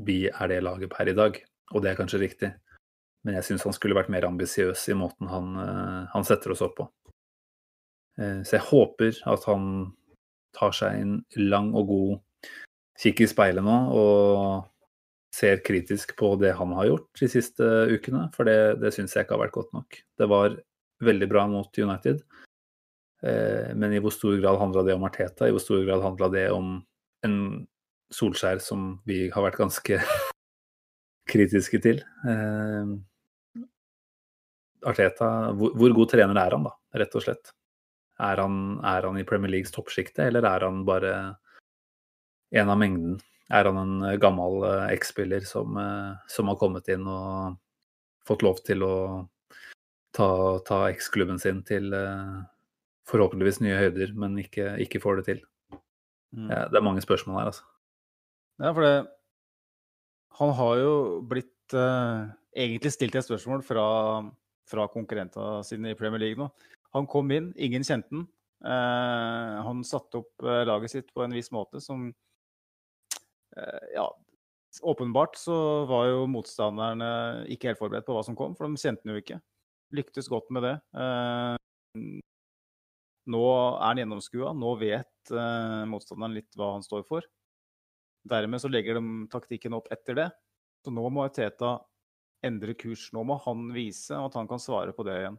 vi er det laget per i dag, og det er kanskje riktig. Men jeg syns han skulle vært mer ambisiøs i måten han, eh, han, setter oss opp på. Så jeg håper at han tar seg en lang og god kikk i speilet nå og ser kritisk på det han har gjort de siste ukene, for det, det syns jeg ikke har vært godt nok. Det var veldig bra mot United, eh, men i hvor stor grad handla det om Arteta? I hvor stor grad handla det om en Solskjær som vi har vært ganske kritiske til? Eh, Arteta, hvor, hvor, god trener er han, da, rett og slett? Er han, er han i Premier Leagues toppsjikte, eller er han bare en av mengden? Er han en eh, gammel eh, X-spiller som, eh, som, har kommet inn og fått lov til å ta, ta X-klubben sin til forhåpentligvis nye høyder, men ikke, ikke får det til. Mm. Det er mange spørsmål her, altså. Ja, for det Han har jo blitt eh, egentlig stilt et spørsmål fra, fra konkurrentene sine i Premier League nå. Han kom inn, ingen kjente han. Eh, han satte opp laget sitt på en viss måte som ja, åpenbart så var jo motstanderne ikke helt forberedt på hva som kom, for de kjente den jo ikke. Lyktes godt med det. Eh, nå er han gjennomskua. Nå vet eh, motstanderen litt hva han står for. Dermed så legger de taktikken opp etter det. Så nå må Teta endre kurs. Nå må han vise at han kan svare på det igjen.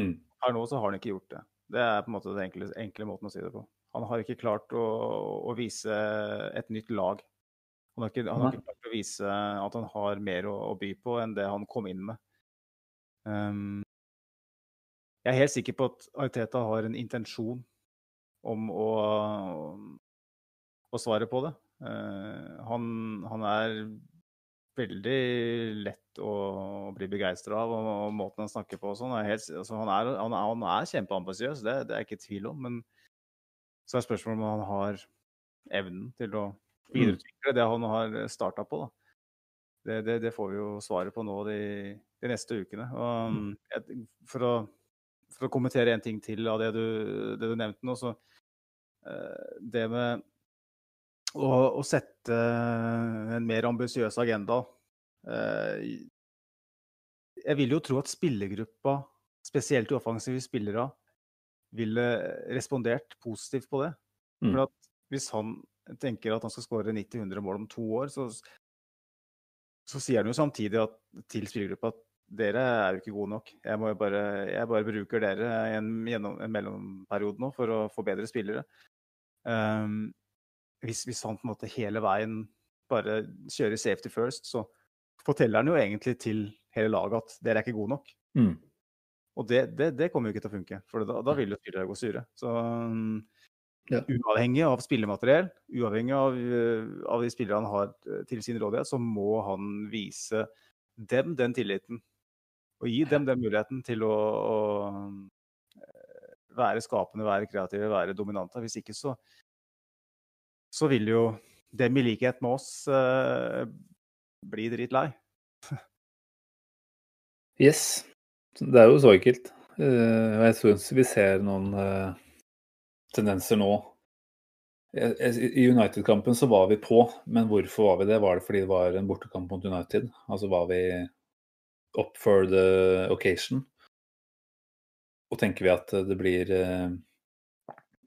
Mm. Her nå så har han ikke gjort det. Det er på en måte den enkle, enkle måten å si det på. Han har ikke klart å, å vise et nytt lag han har, ikke, han har ikke, klart å vise at han har mer å, å, by på enn det han kom inn med. Um, jeg er helt sikker på at Arteta har en intensjon om å, å svare på det. Uh, han, han, er veldig lett å, å bli begeistra av, og, og, måten han snakker på og sånn. Altså, han, er, han, han er kjempeambisiøs, det, det er jeg ikke i tvil om. Men så er spørsmålet om han har evnen til å. Videreutvikle det han har starta på. Det, det, det, får vi jo svaret på nå de, de neste ukene. Og, mm. for, å, for, å, kommentere en ting til av det du, det du nevnte nå, så uh, Det med å, å, sette en mer ambisiøs agenda uh, Jeg vil jo tro at spillergruppa, spesielt de offensive spillerne, ville respondert positivt på det. Mm. For at hvis han tenker at han skal skåre 90-100 mål om to år, så, så, sier han jo samtidig at, til spillergruppa at dere er jo ikke gode nok. Jeg, må bare, jeg bare bruker dere i en, gjennom, en mellomperiode nå for å få bedre spillere. Um, hvis, hvis, han på en måte hele veien bare kjører safety first, så forteller han jo egentlig til hele laget at dere er ikke gode nok. Mm. Og det, det, det, kommer jo ikke til å funke, for da, da vil jo spillere gå sure. Så um, ja. Uavhengig av spillemateriell, uavhengig av, eh, av, de spillere han har eh, til sin rådighet, så må han vise dem den tilliten. Og gi dem den muligheten til å, å eh, være skapende, være kreative, være dominante. Hvis ikke så, så vil jo dem i likhet med oss eh, bli dritlei. Yes. Det er jo så enkelt. Uh, jeg syns vi ser noen uh, tendenser nå. I United-kampen så var vi på, men hvorfor var vi det? Var det fordi det var en bortekamp mot United? Altså var vi up for the occasion? Og tenker vi at det blir uh,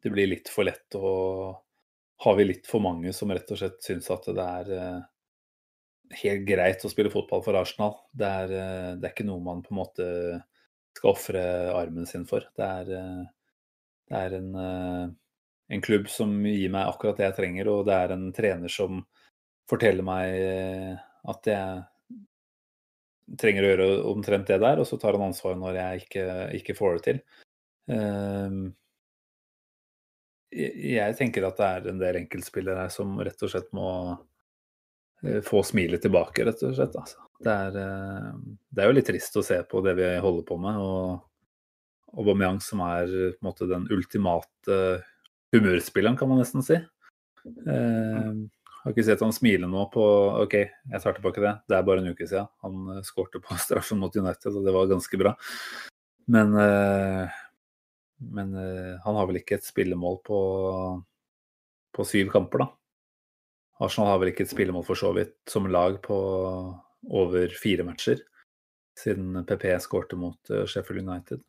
det blir litt for lett å Har vi litt for mange som rett og slett syns at det er helt greit å spille fotball for Arsenal. Det er, eh, det er ikke noe man på en måte skal ofre armen sin for. Det er, eh, det er en, eh, en, klubb som gir meg akkurat det jeg trenger, og det er en trener som forteller meg at jeg trenger å gjøre omtrent det der, og så tar han ansvar når jeg ikke, ikke får det til. Jeg tenker at det er en del enkeltspillere her som rett og slett må Eh, få smilet tilbake, rett og slett. Altså. Det, er, eh, det, er, jo litt trist å se på det vi holder på med. Og Aubameyang som er en måte den ultimate humørspilleren, kan man nesten si. Eh, har ikke sett han smile nå på OK, jeg tar tilbake det. Det er bare en uke siden. Han eh, skårte på straffen mot United, og det var ganske bra. Men, eh, men eh, han har vel ikke et spillemål på, på syv kamper, da. Arsenal har vel ikke et spillemål for så vidt som lag på over fire matcher, siden PP skårte mot eh, Sheffield United.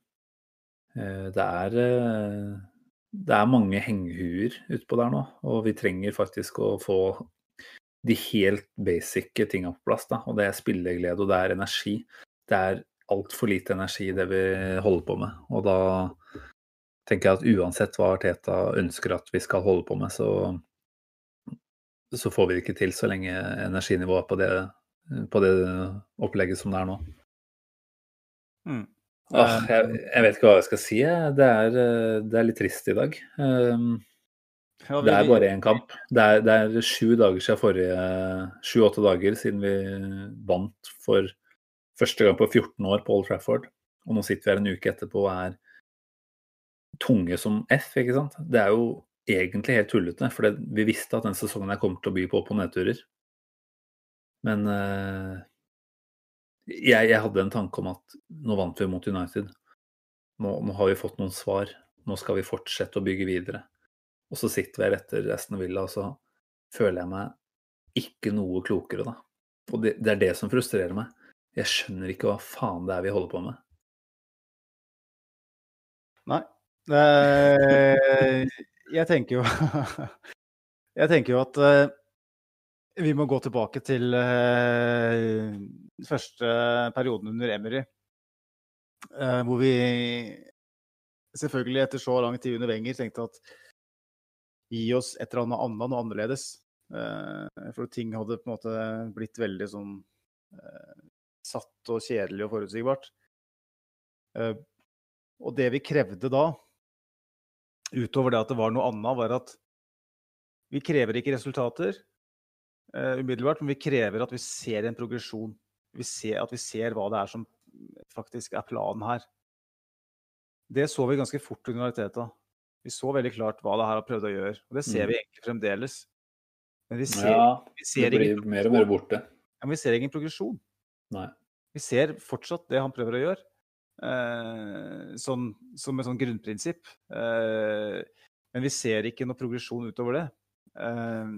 Eh, det er, eh, det er mange hengehuer utpå der nå, og vi trenger faktisk å få de helt basic tinga på plass. Da. Og det er spilleglede, og det er energi. Det er altfor lite energi det vi holder på med. Og da tenker jeg at uansett hva Arteta ønsker at vi skal holde på med, så så får vi det ikke til så lenge energinivået på det, på det opplegget som det er nå. Mm. Åh, jeg, jeg, vet ikke hva jeg skal si. Det er, det er litt trist i dag. Um, det er bare én kamp. Det er, det er sju dager siden forrige Sju-åtte dager siden vi vant for første gang på 14 år på Old Trafford. Og nå sitter vi her en uke etterpå og er tunge som F, ikke sant. Det er jo egentlig helt tullete, for vi visste at den sesongen her kommer til å by på opp- og nedturer. Men uh, jeg, jeg, hadde en tanke om at nå vant vi mot United. Nå, nå, har vi fått noen svar. Nå skal vi fortsette å bygge videre. Og så sitter vi her etter Aston Villa, og så føler jeg meg ikke noe klokere, da. Og det, det er det som frustrerer meg. Jeg skjønner ikke hva faen det er vi holder på med. Nei. Eh, jeg tenker jo Jeg tenker jo at uh, vi må gå tilbake til uh, første perioden under Emery. Uh, hvor vi selvfølgelig etter så lang tid under Wenger tenkte at gi oss et eller annet annet, noe annerledes. for ting hadde på en måte blitt veldig sånn satt og kjedelig og forutsigbart. og det vi krevde da, utover det at det var noe annet, var at vi krever ikke resultater umiddelbart, men vi krever at vi ser en progresjon. Vi ser, at vi ser hva det er som faktisk er planen her. Det så vi ganske fort under realiteten. Vi så veldig klart hva det her har prøvd å gjøre. Og det ser mm. vi egentlig fremdeles. Men vi ser, ja, vi ser det blir mer og mer borte. Ja, men vi ser ingen progresjon. Nei. Vi ser fortsatt det han prøver å gjøre. Eh, sånn, som et sånn grunnprinsipp. Eh, men vi ser ikke noe progresjon utover det. Eh,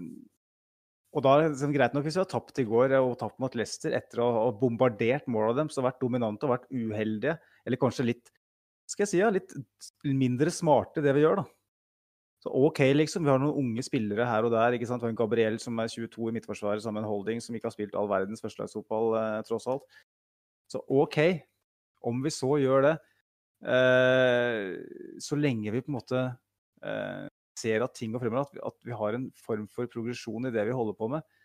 og da er det liksom greit nok hvis vi har tapt i går og tapt mot Leicester etter å ha bombardert mål av dem, som har vært dominante og vært uheldige, eller kanskje litt skal jeg si, ja, litt mindre smarte det vi gjør, da. Så OK, liksom. Vi har noen unge spillere her og der. ikke sant? Vi har en Gabriel som er 22 i midtforsvaret sammen med Holding som ikke har spilt all verdens førstelagsfotball, eh, tross alt. Så OK, om vi så gjør det, eh, så lenge vi på en måte eh, ser at ting går fremover, at vi, at vi, har en form for progresjon i det vi holder på med,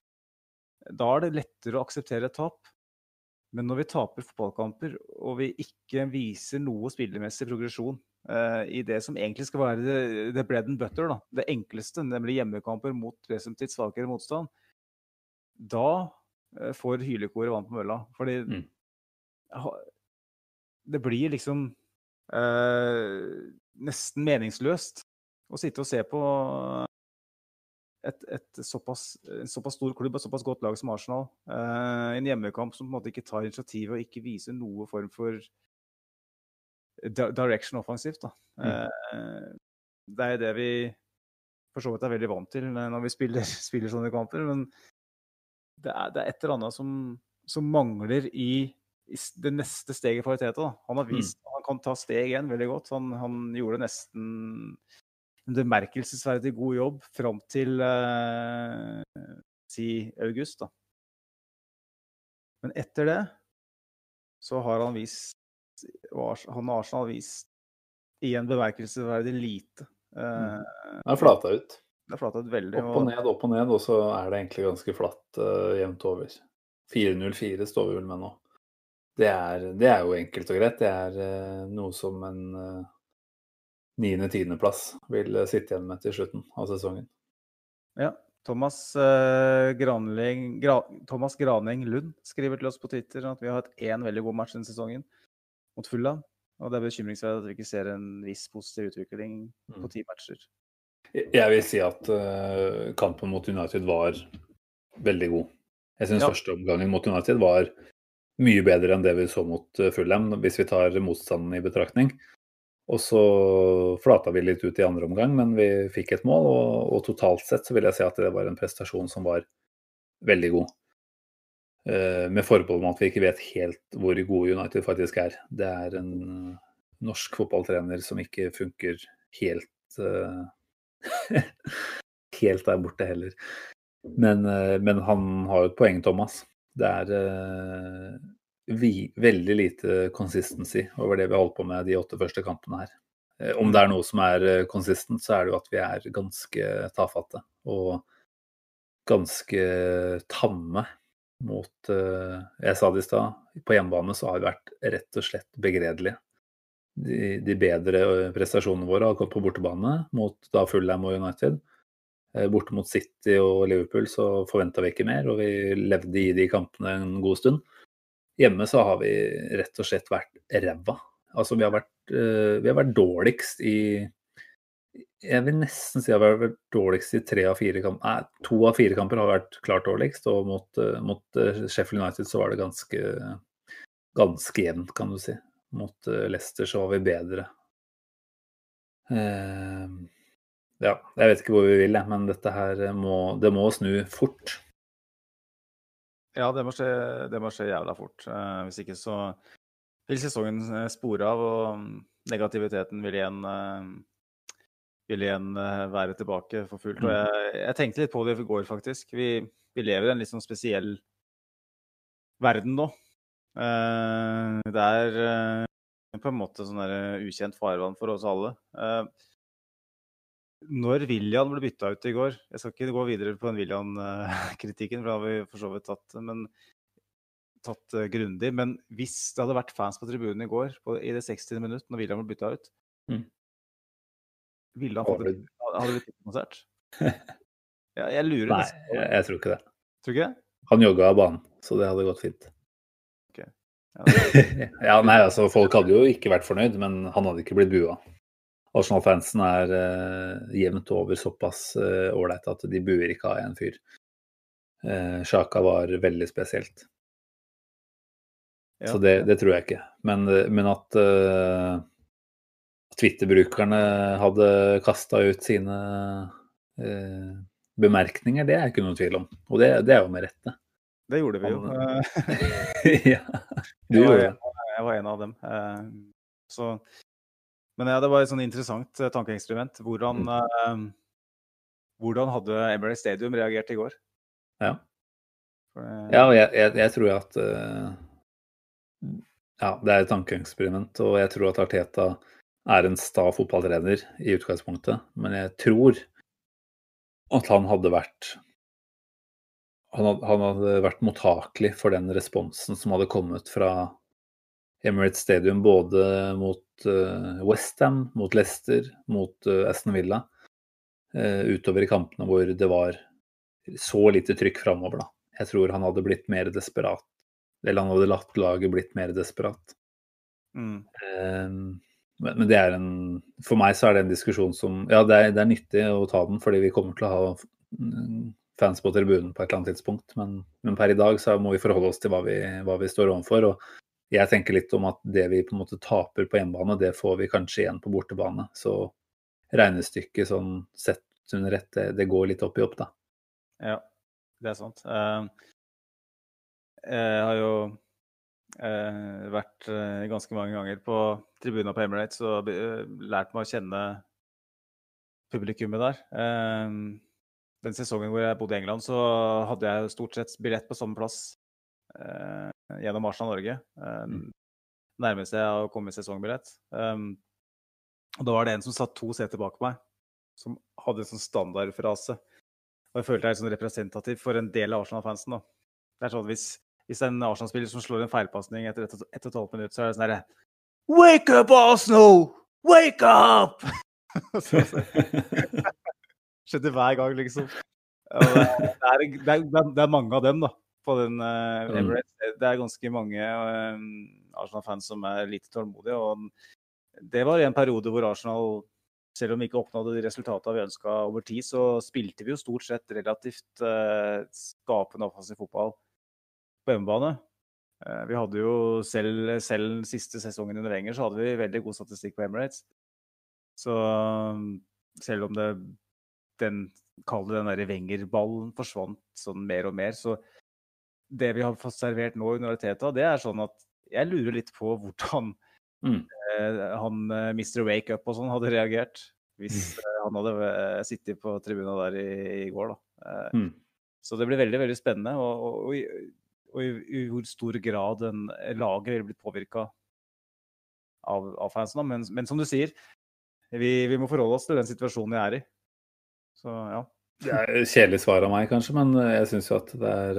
da er det lettere å akseptere et tap. Men når vi taper fotballkamper og vi ikke viser noe spillermessig progresjon uh, i det som egentlig skal være the, the bread and butter, da, det enkleste, nemlig hjemmekamper mot presumptivt svakere motstand, da uh, får hylekoret vann på mølla. Fordi mm det blir liksom uh, nesten meningsløst å sitte og se på et, et såpass, en såpass stor klubb og såpass godt lag som Arsenal. Eh, en hjemmekamp som på en måte ikke tar initiativet og ikke viser noe form for direction offensivt. Da. Eh, det er det vi for så vidt er veldig vant til når vi spiller, spiller sånne kamper. Men det er, det er et eller annet som, som mangler i, i det neste steget for Teta. Han har vist han kan ta steg igjen veldig godt. Han, han gjorde nesten en bemerkelsesverdig god jobb fram til eh, si august. Da. Men etter det så har han vist Han og Arsenal vist igjen bemerkelsesverdig lite. Eh, Det er flata ut. Det er flata ut veldig. Opp og ned, opp og ned, og så er det egentlig ganske flatt eh, jevnt over. 4-0-4 står vi vel med nå. Det er, det er jo enkelt og greit. Det er eh, noe som en uh, niende-tiendeplass vil eh, sitte igjen med til slutten av sesongen. Ja. Thomas, eh, Granling, Gra, Thomas Graning Lund skriver til oss på Twitter at vi har hatt én veldig god match denne sesongen mot Fulham. Og det er bekymringsverdig at vi ikke ser en viss positiv utvikling på Mm. ti matcher. Jeg vil si at uh, kampen mot United var veldig god. Jeg syns Ja. første omgangen mot United var mye bedre enn det vi så mot eh, Fulham, hvis vi tar motstanden i betraktning. Og så flata vi litt ut i andre omgang, men vi fikk et mål. Og, og totalt sett så vil jeg si at det var en prestasjon som var veldig god. Eh, med forbehold om at vi ikke vet helt hvor gode United faktisk er. Det er en norsk fotballtrener som ikke funker helt eh, helt der borte heller. Men, eh, men han har jo et poeng, Thomas. Det er eh, vi, veldig lite consistency over det vi har holdt på med de åtte første kampene her. Eh, Om det er noe som er eh, consistent, så er det jo at vi er ganske tafatte. Og ganske tamme mot eh, Jeg sa det i stad, på hjemmebane så har vi vært rett og slett begredelige. De, de bedre prestasjonene våre har gått på bortebane mot da Fulham og United. Borte mot City og Liverpool så forventa vi ikke mer, og vi levde i de kampene en god stund. Hjemme så har vi rett og slett vært ræva. Altså vi har vært, eh, vi har vært dårligst i Jeg vil nesten si at vi har vært dårligst i tre av fire kamper. Nei, to av fire kamper har vært klart dårligst, og mot, eh, mot eh, Sheffield United så var det ganske, ganske jevnt, kan du si. Mot Leicester så var vi bedre. Ja, jeg vet ikke hvor vi vil, men dette her må, det må snu fort. Ja, det må skje, det må skje jævla fort. Eh, hvis ikke så vil sesongen eh, spore av, og mm, negativiteten vil igjen, eh, vil igjen være tilbake for fullt. Og Mm. jeg, jeg tenkte litt på det i går, faktisk. Vi, vi lever i en litt sånn spesiell verden nå. Det er på en måte sånn der ukjent farvann for oss alle. Når William ble bytta ut i går Jeg skal ikke gå videre på den William-kritikken, for det har vi for så vidt tatt, men, tatt eh, grundig. Men hvis det hadde vært fans på tribunen i går, på, i det 60. minutt, når William ble bytta ut Mm. Ville han fått et, hadde det blitt konsert? Ja, jeg lurer Nei, jeg, jeg tror ikke det. Tror ikke det? Han jogga av banen, så det hadde gått fint. Ja, det- ja, nei, altså Folk hadde jo ikke vært fornøyd, men han hadde ikke blitt bua. Arsenal-fansen er uh, jevnt over såpass ålreit uh, at de buer ikke av en fyr. Uh, Sjaka var veldig spesielt. Ja. Så det, det tror jeg ikke. Men, eh, men at uh, Twitter-brukerne hadde kasta ut sine uh, bemerkninger, det er ikke noen tvil om. Og det, det er jo med rette. Det gjorde vi jo. Eh, ja, du gjorde det. jeg var en av dem. Eh, Så, men ja, det var et sånn interessant eh, tankeeksperiment. Hvordan, eh, hvordan hadde Emirates Stadium reagert i går? Ja. Eh, Ja, og jeg, jeg, jeg tror at Ja, det er et tankeeksperiment, og jeg tror at Arteta er en sta fotballtrener i utgangspunktet, men jeg tror at han hadde vært han hadde, han hadde vært mottakelig for den responsen som hadde kommet fra Emirates Stadium, både mot uh, Westham, mot Leicester, mot uh, Aston Villa, Uh, utover i kampene hvor det var så lite trykk framover, da. Jeg tror han hadde blitt mer desperat. Eller han hadde latt laget blitt mer desperat. mm, Eh, men, men det er en For meg så er det en diskusjon som Ja, det er, det er nyttig å ta den, fordi vi kommer til å ha mm, fans på tribunen på et eller annet tidspunkt. Men, men per i dag så må vi forholde oss til hva vi, hva vi står overfor. Og jeg tenker litt om at det vi på en måte taper på hjemmebane, det får vi kanskje igjen på bortebane. Så regnestykket sånn sett under ett, det, går litt opp i opp, da. Ja, det er sant. Uh, jeg har jo uh, vært uh, ganske mange ganger på tribunen på Emirates og lært meg å kjenne publikummet der. den sesongen hvor jeg bodde i England, så hadde jeg stort sett billett på samme plass gjennom Arsenal Norge. Um, nærmeste jeg har kommet sesongbillett. Um, og da var det en som satt to seter bak meg, som hadde en sånn standardfrase. Og jeg følte jeg er sånn representativ for en del av Arsenal-fansen. Det er sånn hvis, hvis en Arsenal-spiller som slår en feilpasning etter ett og et halvt så er det sånn herre Wake up, Arsenal! Wake up! Skjedde hver gang, liksom. Det er, det, er, det, er, mange av dem da, på den uh, Emirates. Det er ganske mange uh, Arsenal-fans som er lite tålmodige. og Det var en periode hvor Arsenal selv om vi ikke oppnådde de resultatene vi ønska over tid, så spilte vi jo stort sett relativt uh, skapende offensiv fotball på hjemmebane. Vi hadde jo selv, selv siste sesongen under Wenger, så hadde vi veldig god statistikk på Emirates. Så selv om det den Kall det den derre Wenger-ballen forsvant sånn mer og mer, så det vi har fått servert nå under Teta, det er sånn at jeg lurer litt på hvordan mm. Eh, han eh, Mr. Wake Up og sånn hadde reagert hvis mm. eh, han hadde sittet på tribuna der i, i går. da. Mm. Så det blir veldig veldig spennende. Og, og, og, og i, i, hvor stor grad en laget ville blitt påvirka av, av fansen. Men, men, som du sier, vi, vi, må forholde oss til den situasjonen vi er i. Så ja. Det er kjedelig svar av meg, kanskje, men jeg syns jo at det er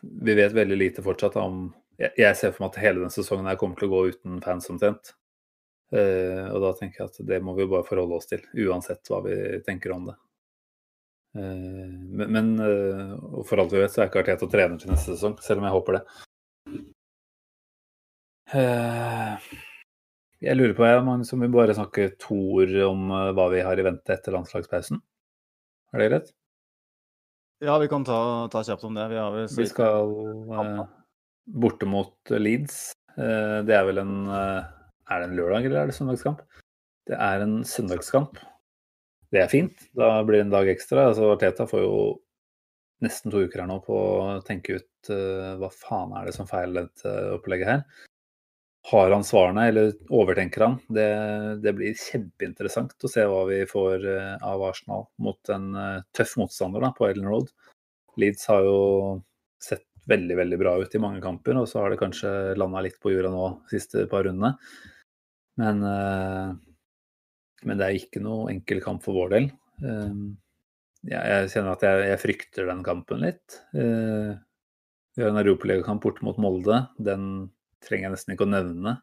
Vi vet veldig lite fortsatt om Jeg ser for meg at hele denne sesongen her kommer til å gå uten fans omtrent. Uh, og da tenker jeg at det må vi bare forholde oss til, uansett hva vi tenker om det. Men, uh, for alt vi vet, så er ikke Arteta trener til neste sesong, selv om jeg håper det. jeg lurer på, Magnus, om vi bare snakker to ord om hva vi har i vente etter landslagspausen? Er det greit? Ja, vi kan ta, ta kjapt om det. Vi, har vi skal borte mot Leeds. det er vel en er det en lørdag eller er det søndagskamp? Det er en søndagskamp. Det er fint. Da blir det en dag ekstra. Altså, Teta får jo nesten to uker her nå på å tenke ut uh, hva faen er det som feiler dette opplegget her. Har han svarene, eller overtenker han? Det, det blir kjempeinteressant å se hva vi får uh, av Arsenal mot en uh, tøff motstander da, på Ellen Road. Leeds har jo sett veldig veldig bra ut i mange kamper, og så har det kanskje landa litt på jorda nå de siste par rundene. Men, eh, men, det er ikke noe enkel kamp for vår del. Eh, jeg kjenner at jeg, jeg frykter den kampen litt. Eh, vi har en europaligakamp borte mot Molde. Den trenger jeg nesten ikke å nevne.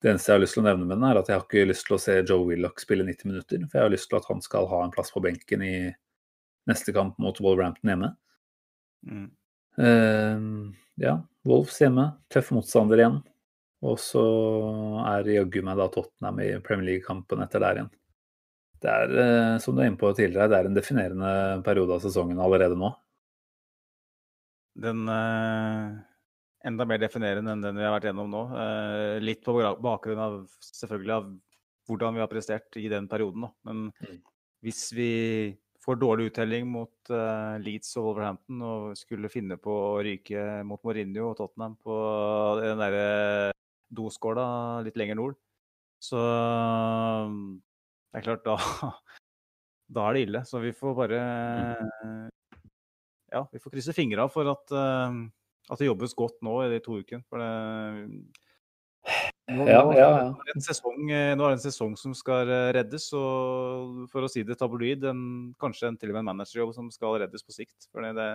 Det eneste jeg har lyst til å nevne med den, er at jeg har ikke lyst til å se Joe Willoch spille 90 minutter. For jeg har lyst til at han skal ha en plass på benken i neste kamp mot Wolverhampton hjemme. Mm. Uh, ja, Wolves hjemme. Tøff motstander igjen. Og så er jaggu meg da Tottenham i Premier League-kampen etter der igjen. Det er, uh, som du er inne på tidligere, det er en definerende periode av sesongen allerede nå. Den eh, enda mer definerende enn den vi har vært gjennom nå. Eh, litt på bakgrunn av selvfølgelig av hvordan vi har prestert i den perioden. Da. Men mm. hvis vi får dårlig uttelling mot uh, Leeds og Wolverhampton og skulle finne på å ryke mot Mourinho og Tottenham på den derre doskåla litt lenger nord. Så det er klart, da, da er det ille. Så vi får bare Ja, vi får krysse fingra for at, eh, at, det jobbes godt nå i de to ukene. For det nå, ja, ja, ja. Nå, er sesong, eh, nå, er det en sesong som skal eh, reddes, og for å si det tabloid, en, kanskje en, til og med en managerjobb som skal reddes på sikt. For det,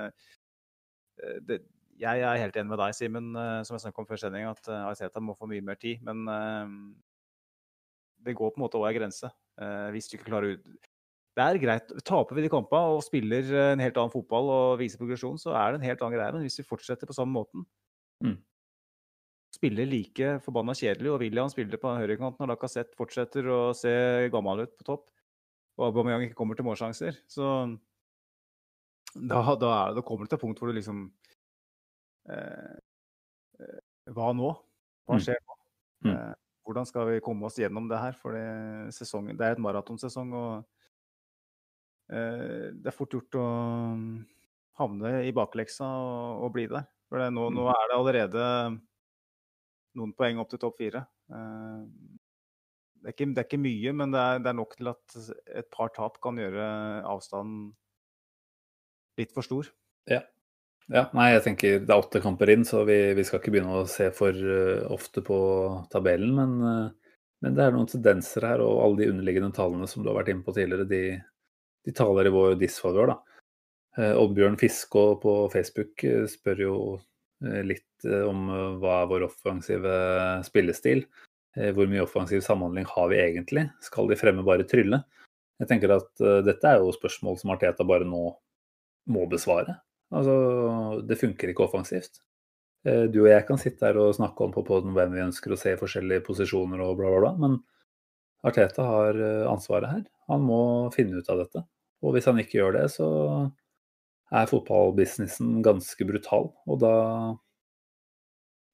det, jeg er helt enig med deg, Simen, eh, som jeg snakket om før sending, at Aiseta må få mye mer tid. Men det går på en måte over en grense. Hvis du ikke klarer ut Det er greit. Taper vi de kampene og spiller en helt annen fotball og viser progresjon, så er det en helt annen greie. Men hvis vi fortsetter på samme måten, mm. spiller like forbanna kjedelig. Og William spiller på høyrekanten, og Lacassette fortsetter å se gammel ut på topp. Og Aubameyang ikke kommer til målsjanser. Så da, da, er, da kommer det til et punkt hvor du liksom eh, eh Hva nå? Hva Mm. skjer nå? Mm. Eh, hvordan skal vi komme oss gjennom det her? For det, sesongen, det er et maratonsesong, og eh, det er fort gjort å havne i bakleksa og, og bli der. For det, nå, nå er det allerede noen poeng opp til topp fire. Eh, det, er ikke, det er ikke mye, men det er, det er nok til at et par tap kan gjøre avstanden litt for stor. Ja. ja. Nei, jeg tenker det er åtte kamper inn, så vi, vi skal ikke begynne å se for eh, ofte på tabellen. Men, eh, men det er noen tendenser her, og alle de underliggende tallene som du har vært inne på tidligere, de, de taler i vår disfavør, da. Eh, Oddbjørn Fiskå på Facebook eh, spør jo eh, litt om hva er vår offensive spillestil. Hvor mye offensiv samhandling har vi egentlig? Skal de fremme bare trylle? Jeg tenker at dette er jo spørsmål som Arteta bare nå må besvare. Altså, det funker ikke offensivt. Du og jeg kan sitte her og snakke om på podden hvem vi ønsker å se i forskjellige posisjoner og bla, bla, bla, men Arteta har ansvaret her. Han må finne ut av dette. Og hvis han ikke gjør det, så er fotballbusinessen ganske brutal. Og da,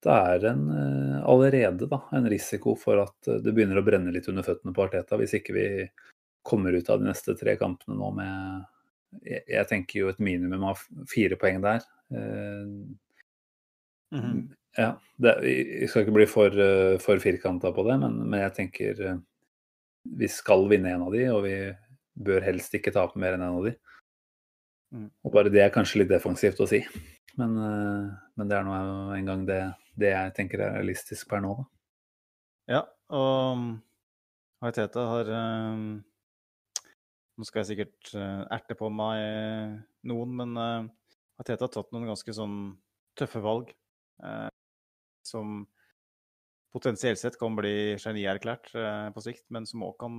det er en, eh, allerede da, en risiko for at eh, det begynner å brenne litt under føttene på Arteta, hvis ikke vi kommer ut av de neste tre kampene nå med jeg, jeg tenker jo et minimum av fire poeng der. Eh, ja, det, jeg skal ikke bli for, for firkanta på det, men, men jeg tenker vi skal vinne en av de, og vi bør helst ikke tape mer enn en av de. Mm. Og bare det er kanskje litt defensivt å si, men, eh, men det er nå en gang det, det jeg tenker er realistisk per nå. Da. Ja, og um, Haiteta har um, Nå skal jeg sikkert uh, erte på meg eh, noen, men uh, Haiteta har tatt noen ganske sånn tøffe valg. uh, som potensielt sett kan bli genierklært uh, på sikt, men som òg kan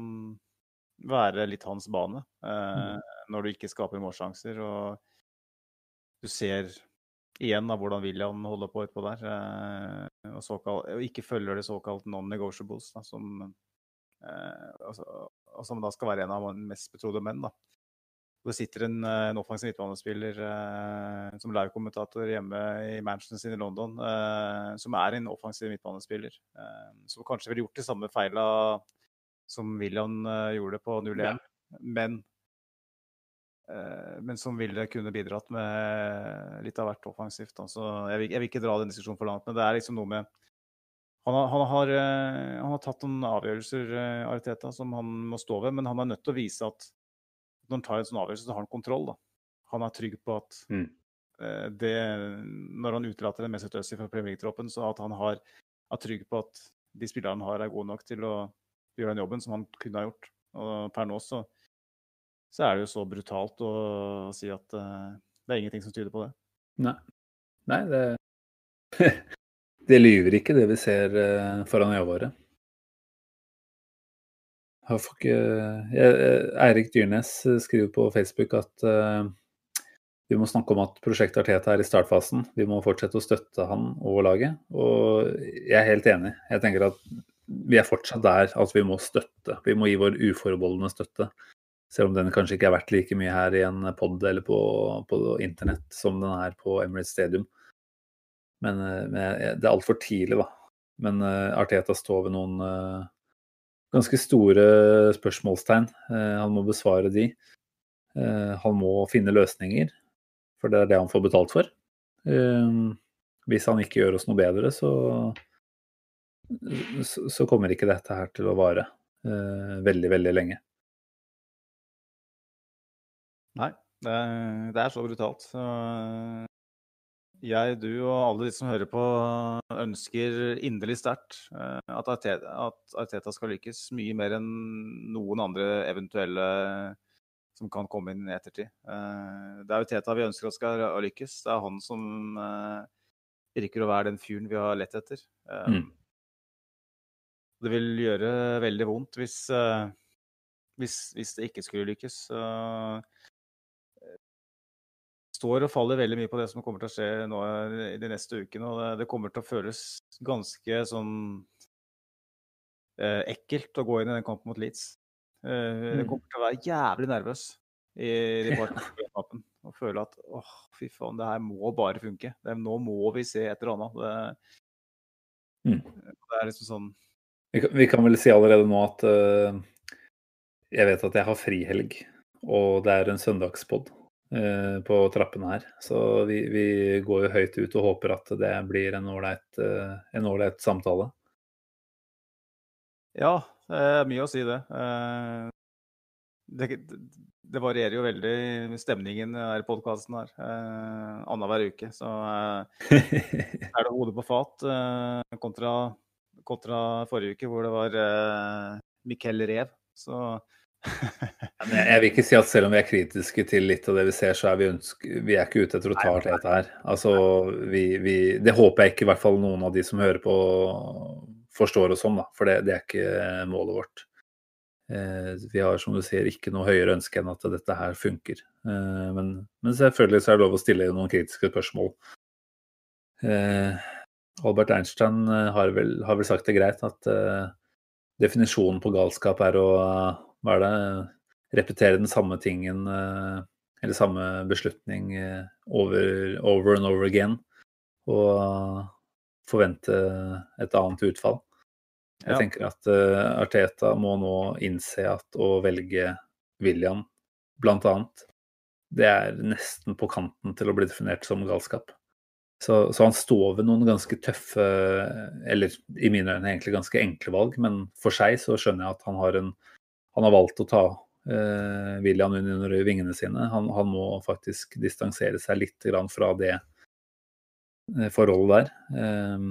være litt hans bane. eh, Når du ikke skaper målsjanser. Og du ser igjen da, hvordan William holder på utpå der. eh, og, såkalt, og ikke følger det såkalt non-negotiables, som, eh, altså, som da skal være en av mest betrodde menn. da. Og Det sitter en, eh, en offensiv midtbanespiller eh, som live-kommentator hjemme i Manchester sin i London, eh, som er en offensiv midtbanespiller. Eh, som kanskje ville gjort de samme feila som William eh, gjorde på 0-1, Ja. men eh, men som ville kunne bidratt med litt av hvert offensivt. Altså, jeg, vil, jeg vil ikke dra den diskusjonen for langt, men det er liksom noe med Han har, han har, eh, han har tatt noen avgjørelser, Ariteta, som han må stå ved, men han er nødt til å vise at når han tar en sånn avgjørelse, så har han kontroll. da. Han er trygg på at Mm. det, når han utelater en Mesut Özil fra Premier League-troppen, så at han har, er trygg på at de spillerne han har, er gode nok til å gjøre den jobben som han kunne ha gjort. Og per nå så, så er det jo så brutalt å si at uh, det er ingenting som tyder på det. Nei. Nei, det Det lyver ikke, det vi ser uh, foran øya våre. Jeg, Eirik Dyrnes skriver på Facebook at uh, vi må snakke om at prosjektet Arteta er i startfasen. Vi må fortsette å støtte han og laget. Og jeg er helt enig. Jeg tenker at vi er fortsatt der at vi må støtte. Vi må gi vår uforbeholdne støtte. Selv om den kanskje ikke er verdt like mye her i en pod eller på, på internett som den er på Emirates Stadium. Men, eh, men det er altfor tidlig, da. Men uh, Arteta står ved noen uh, ganske store spørsmålstegn. Uh, han må besvare de. Han må finne løsninger, for det er det han får betalt for. Hvis han ikke gjør oss noe bedre, så, så, kommer ikke dette her til å vare eh, veldig, veldig lenge. Nei, det er, det er så brutalt. Så jeg, du og alle de som hører på, ønsker inderlig sterkt eh, at Arteta, skal lykkes mye mer enn noen andre eventuelle som kan komme inn i ettertid. Eh, Det er jo Arteta vi ønsker at skal lykkes. Det er han som eh, virker å være den fyren vi har lett etter. Eh, Mm. Det vil gjøre veldig vondt hvis, eh, hvis, hvis det ikke skulle lykkes. Så står og faller veldig mye på det som kommer til å skje nå i de neste ukene. Og det, det kommer til å føles ganske sånn eh, ekkelt å gå inn i den kampen mot Leeds. Eh, Jeg Mm. kommer til å være jævlig nervøs i de par kampen og føle at åh, fy faen, det her må bare funke. Det, nå må vi se et eller annet. Det, Mm. det er liksom sånn Vi kan, vel si allerede nå at uh, jeg vet at jeg har frihelg, og det er en søndagspod uh, på trappene her. Så vi, vi går jo høyt ut og håper at det blir en ålreit uh, samtale. Ja, det er mye å si det. Eh, Det, det varierer jo veldig stemningen her i podkasten her. Eh, Annenhver uke. Så er det hodet på fat kontra, kontra forrige uke, hvor det var uh, Mikkel Rev. Så jeg, vil ikke si at selv om vi er kritiske til litt av det vi ser, så er vi, ønske, vi er ikke ute etter å ta Arteta her. Altså, vi, vi, det håper jeg ikke i hvert fall noen av de som hører på forstår oss om, da. For det, det er ikke målet vårt. Eh, vi har som du sier ikke noe høyere ønske enn at dette her funker. Eh, men, men selvfølgelig så er det lov å stille noen kritiske spørsmål. Eh, Albert Einstein eh, har vel, har vel sagt det greit at uh, definisjonen på galskap er å hva er det, repetere den samme tingen uh, eller samme beslutning uh, over, over and over again. Og forvente et annet utfall. Jeg Ja. tenker at eh, Arteta må nå innse at å velge William, blant annet, det er nesten på kanten til å bli definert som galskap. Så, så han står ved noen ganske tøffe, eller i mine øyne egentlig ganske enkle valg, men for seg så skjønner jeg at han har, en, han har valgt å ta eh, William under vingene sine. Han, han må faktisk distansere seg litt fra det eh, forholdet der. Eh,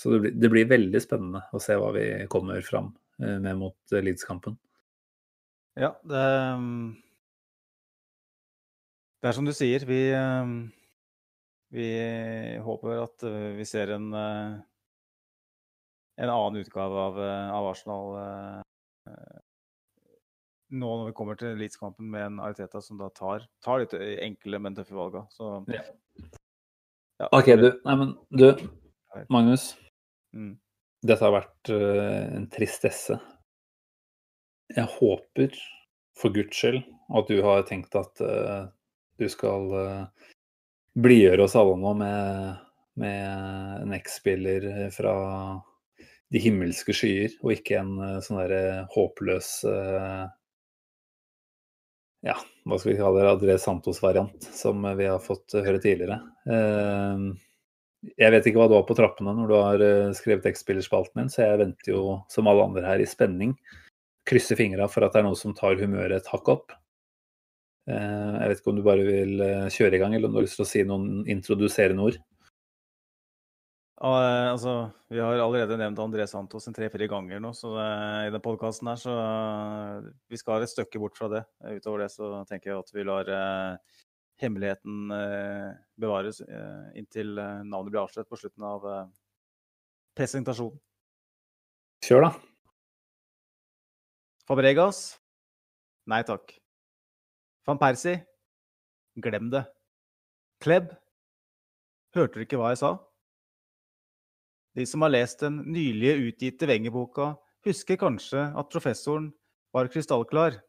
så det blir, det blir veldig spennende å se hva vi kommer fram eh, med mot eh, Leeds-kampen. ja, det mm, Det er som du sier. Vi, mm, vi håper at eh, vi ser en eh, en annen utgave av, eh, av Arsenal nå når vi kommer til Leeds-kampen med en Ariteta som da tar, tar litt enkle, men tøffe valg. Så Ja. ja, OK, du. Nei, men du, Magnus. Mm. Dette har vært eh, en tristesse. Jeg håper for guds skyld at du har tenkt at uh, du skal uh, blidgjøre oss alle nå med, med en X-spiller fra de himmelske skyer, og ikke en eh, sånn derre håpløs eh, ja, hva skal vi kalle det, André Santos-variant, som vi har fått høre tidligere. Eh, jeg vet ikke hva du har på trappene når du har skrevet X-spillerspalten min, så jeg venter jo som alle andre her i spenning. Krysser fingra for at det er noe som tar humøret et hakk opp. Eh, Jeg vet ikke om du bare vil eh, kjøre i gang, eller om du har lyst til å si noen introduserende ord. Ja, eh, altså, vi har allerede nevnt André Santos en tre-fire ganger nå så i den podkasten her, så vi skal et stykke bort fra det. Utover det så tenker jeg at vi lar hemmeligheten bevares inntil navnet blir avslørt på slutten av presentasjonen. Kjør, da. Fabregas? Nei takk. Van Persie? Glem det. Klebb? Hørte du ikke hva jeg sa? De som har lest den nylige utgitte Wenger-boka, husker kanskje at professoren var krystallklar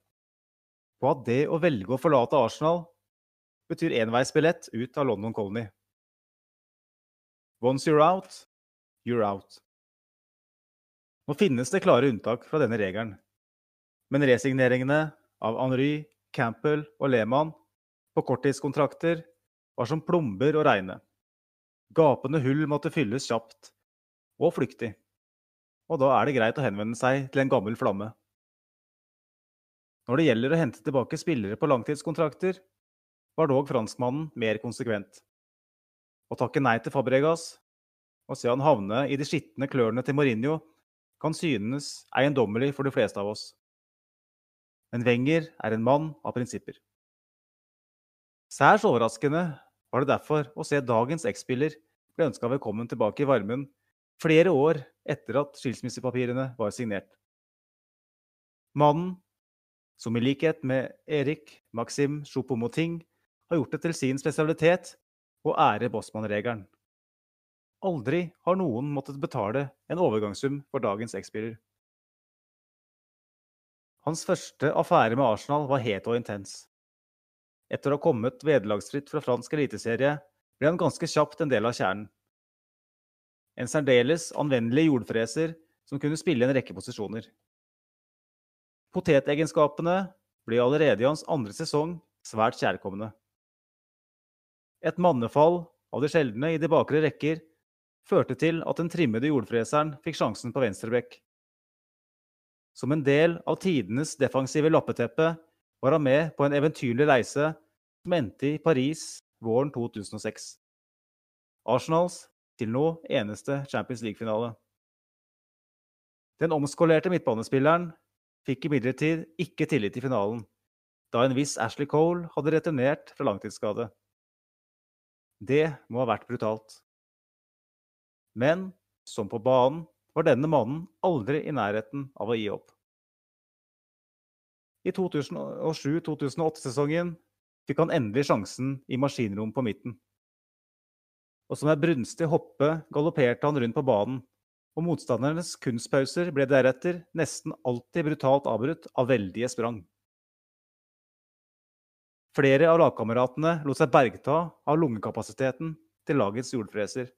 på at det å velge å forlate Arsenal betyr enveisbillett ut av London Colony. Once you're out, you're out. Nå finnes det klare unntak fra denne regelen, men resigneringene av Henry, Campbell og Lehmann på korttidskontrakter var som plomber å regne. Gapende hull måtte fylles kjapt og flyktig, og da er det greit å henvende seg til en gammel flamme. Når det gjelder å hente tilbake spillere på langtidskontrakter, var dog franskmannen mer konsekvent. Å takke nei til Fabregas og se han havne i de skitne klørne til Mourinho kan synes eiendommelig for de fleste av oss. Men Wenger er en mann av prinsipper. Særs overraskende var det derfor å se dagens X-spiller ble ønska velkommen tilbake i varmen flere år etter at skilsmissepapirene var signert. Mannen som i likhet med Erik Maxim Choupo-Moting har gjort det til sin spesialitet å ære Bossmann-regelen. Aldri har noen måttet betale en overgangssum for dagens X-spiller. Hans første affære med Arsenal var het og intens. Etter å ha kommet vederlagsfritt fra fransk eliteserie ble han ganske kjapt en del av kjernen. En særdeles anvendelig jordfreser som kunne spille en rekke posisjoner. Potetegenskapene ble allerede i hans andre sesong svært kjærkomne. Et mannefall av de sjeldne i de bakre rekker førte til at den trimmede jordfreseren fikk sjansen på venstrebekk. Som en del av tidenes defensive lappeteppe var han med på en eventyrlig reise som endte i Paris våren 2006. Arsenals til nå eneste Champions League-finale. Den omskolerte midtbanespilleren fikk imidlertid ikke tillit i finalen, da en viss Ashley Cole hadde returnert fra langtidsskade. Det må ha vært brutalt. Men som på banen var denne mannen aldri i nærheten av å gi opp. I 2007-2008-sesongen fikk han endelig sjansen i maskinrom på midten. Og som ei brunstig hoppe galopperte han rundt på banen, og motstandernes kunstpauser ble deretter nesten alltid brutalt avbrutt av veldige sprang. Flere av lagkameratene lot seg bergta av lungekapasiteten til lagets jordfreser.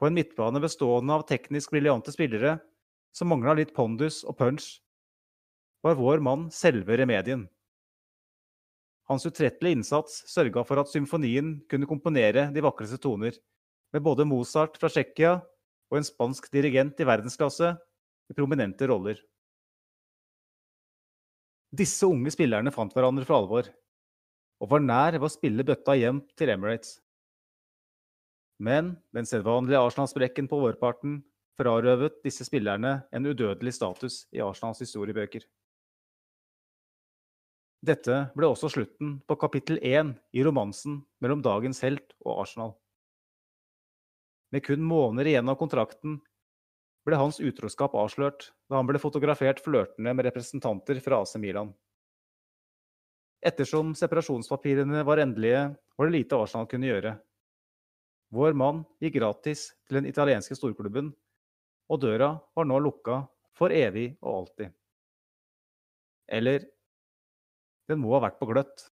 På en midtbane bestående av teknisk briljante spillere som mangla litt pondus og punch, var vår mann selve remedien. Hans utrettelige innsats sørga for at symfonien kunne komponere de vakreste toner, med både Mozart fra Tsjekkia og en spansk dirigent i verdensklasse i prominente roller. Disse unge spillerne fant hverandre for alvor, og var nær ved å spille bøtta hjem til Emirates. Men den sedvanlige Arsenal-sprekken på vårparten frarøvet disse spillerne en udødelig status i Arsenals historiebøker. Dette ble også slutten på kapittel én i romansen mellom dagens helt og Arsenal. Med kun måneder igjen av kontrakten ble hans utroskap avslørt da han ble fotografert flørtende med representanter fra AC Milan. Ettersom separasjonspapirene var endelige, var det lite Arsenal kunne gjøre. Vår mann gikk gratis til den italienske storklubben, og døra var nå lukka for evig og alltid. Eller den må ha vært på gløtt.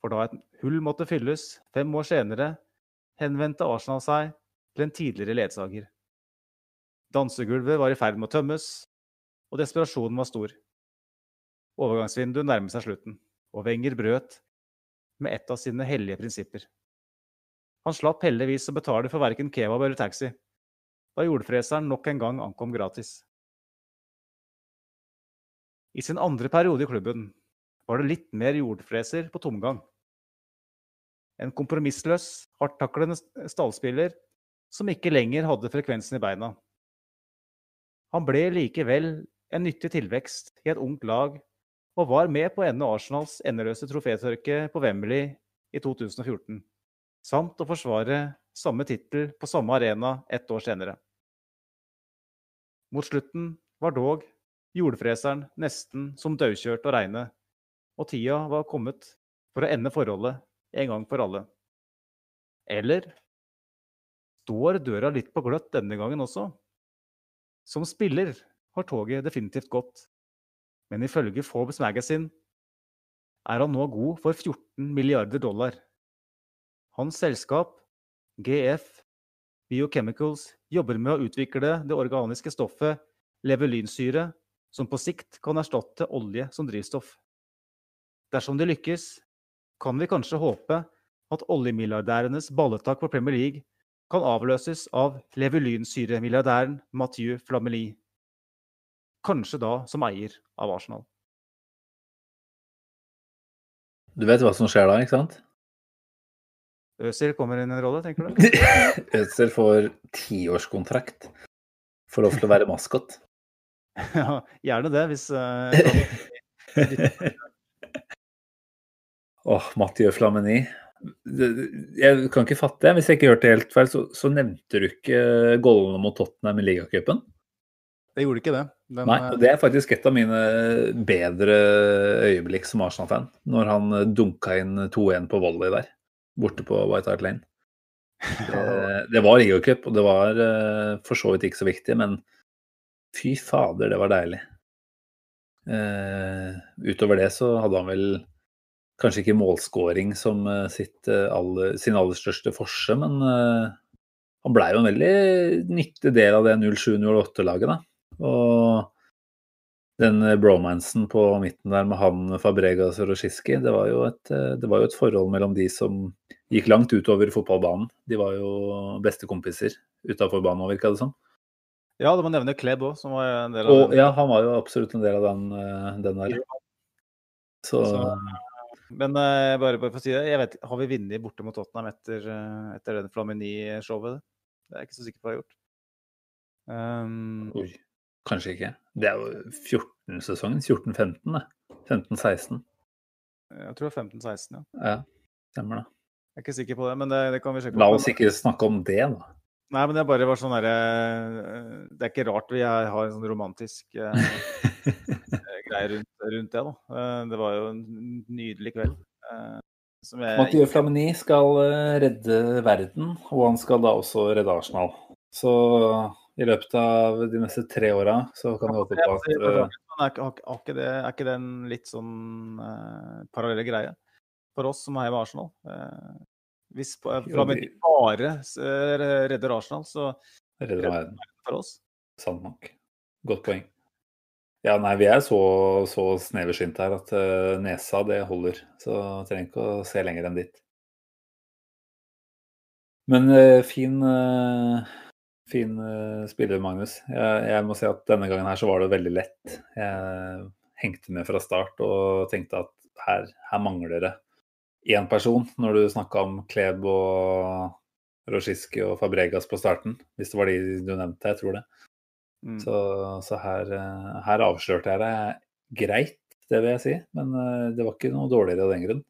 For da et hull måtte fylles fem år senere, henvendte Arsenal seg til en tidligere ledsager. Dansegulvet var i ferd med å tømmes, og desperasjonen var stor. Overgangsvinduet nærmet seg slutten, og Wenger brøt med et av sine hellige prinsipper. Han slapp heldigvis å betale for verken kebab eller taxi, da jordfreseren nok en gang ankom gratis. I sin andre periode i klubben var det litt mer jordfreser på tomgang. En kompromissløs, hardtaklende stallspiller som ikke lenger hadde frekvensen i beina. Han ble likevel en nyttig tilvekst i et ungt lag, og var med på å ende Arsenals endeløse trofétørke på Wembley i 2014, samt å forsvare samme tittel på samme arena ett år senere. Mot slutten var dog jordfreseren nesten som daukjørt å regne, og tida var kommet for å ende forholdet en gang for alle. Eller står døra litt på gløtt denne gangen også? Som spiller har toget definitivt gått, men ifølge Forbes Magazine er han nå god for 14 milliarder dollar. Hans selskap, GF Biochemicals, jobber med å utvikle det organiske stoffet levelynsyre, som på sikt kan erstatte olje som drivstoff. Dersom det lykkes, kan vi kanskje håpe at oljemilliardærenes balletak på Premier League kan avløses av levelynsyremilliardæren Mathieu Flamely. Kanskje da som eier av Arsenal. Du vet hva som skjer da, ikke sant? Øzil kommer inn i en rolle, tenker du? Øzil får tiårskontrakt. Får lov til å være maskot. ja, gjerne det, hvis uh, Åh, Mathieu Flamini. Jeg kan ikke fatte det. Hvis jeg ikke hørte helt feil, så, så nevnte du ikke gollene mot Tottenham i ligacupen? Det gjorde ikke det. Den, Nei, eh, og det er faktisk et av mine bedre øyeblikk som Arsenal-fan. Når han eh, dunka inn 2-1 på volley der, borte på White Hart Lane. Det, det var ligacup, og det var eh, for så vidt ikke så viktig, men fy fader, det var deilig. Eh, utover det så hadde han vel kanskje ikke målscoring som eh, sitt, aller, sin aller største forse, men han blei jo en veldig nyttig del av det 07-08-laget, da. Og den bromansen på midten der med han, Fabregas og Roshiski, det det var jo et forhold mellom de som gikk langt utover fotballbanen. De var jo bestekompiser utafor banen, virka det som. Ja, det må nevne Kleb òg, som var en del av Og den. ja, han var jo absolutt en del av den, eh, den der. Så Så- Men eh, bare, bare for å si det, jeg vet, har vi vunnet borte mot Tottenham etter, eh, etter den Flamini-showet? Det er jeg ikke så sikker på å ha gjort. Um, oi, kanskje ikke. Det er jo 14-sesongen. 14-15, det. 15-16. jeg tror det er 15-16, ja. Ja, stemmer det. Jeg er ikke sikker på det, men det, det kan vi sjekke. La oss ikke snakke om det, da. Nei, men det er bare var sånn derre Det er ikke rart vi er, har en sånn romantisk eh, greie rundt, rundt det, da. Eh, det var jo en nydelig kveld. eh, som jeg Mathieu Flamini skal eh, redde verden, og han skal da også redde Arsenal. Så i løpet av de neste tre åra så kan vi håpe på at eh, er, ikke- det, er ikke det en litt sånn uh, parallell greie for oss som heier med Arsenal? Eh, hvis uh, de- bare eh, redder Arsenal, så redder verden. for oss Sant nok. Godt poeng. Ja, nei, vi er så, så sneversynt her at eh, nesa, det holder. Så trenger ikke å se lenger enn dit. Men eh, fin, eh, fin spiller, Magnus. Jeg, jeg må si at denne gangen her så var det veldig lett. Jeg hengte med fra start og tenkte at her, her mangler det én person, når du snakka om Kleb og Roshiski og Fabregas på starten. Hvis det var de du nevnte, jeg tror det. mm. Så, så her, eh, her avslørte jeg det greit, det vil jeg si. Men eh, det var ikke noe dårligere av den grunn.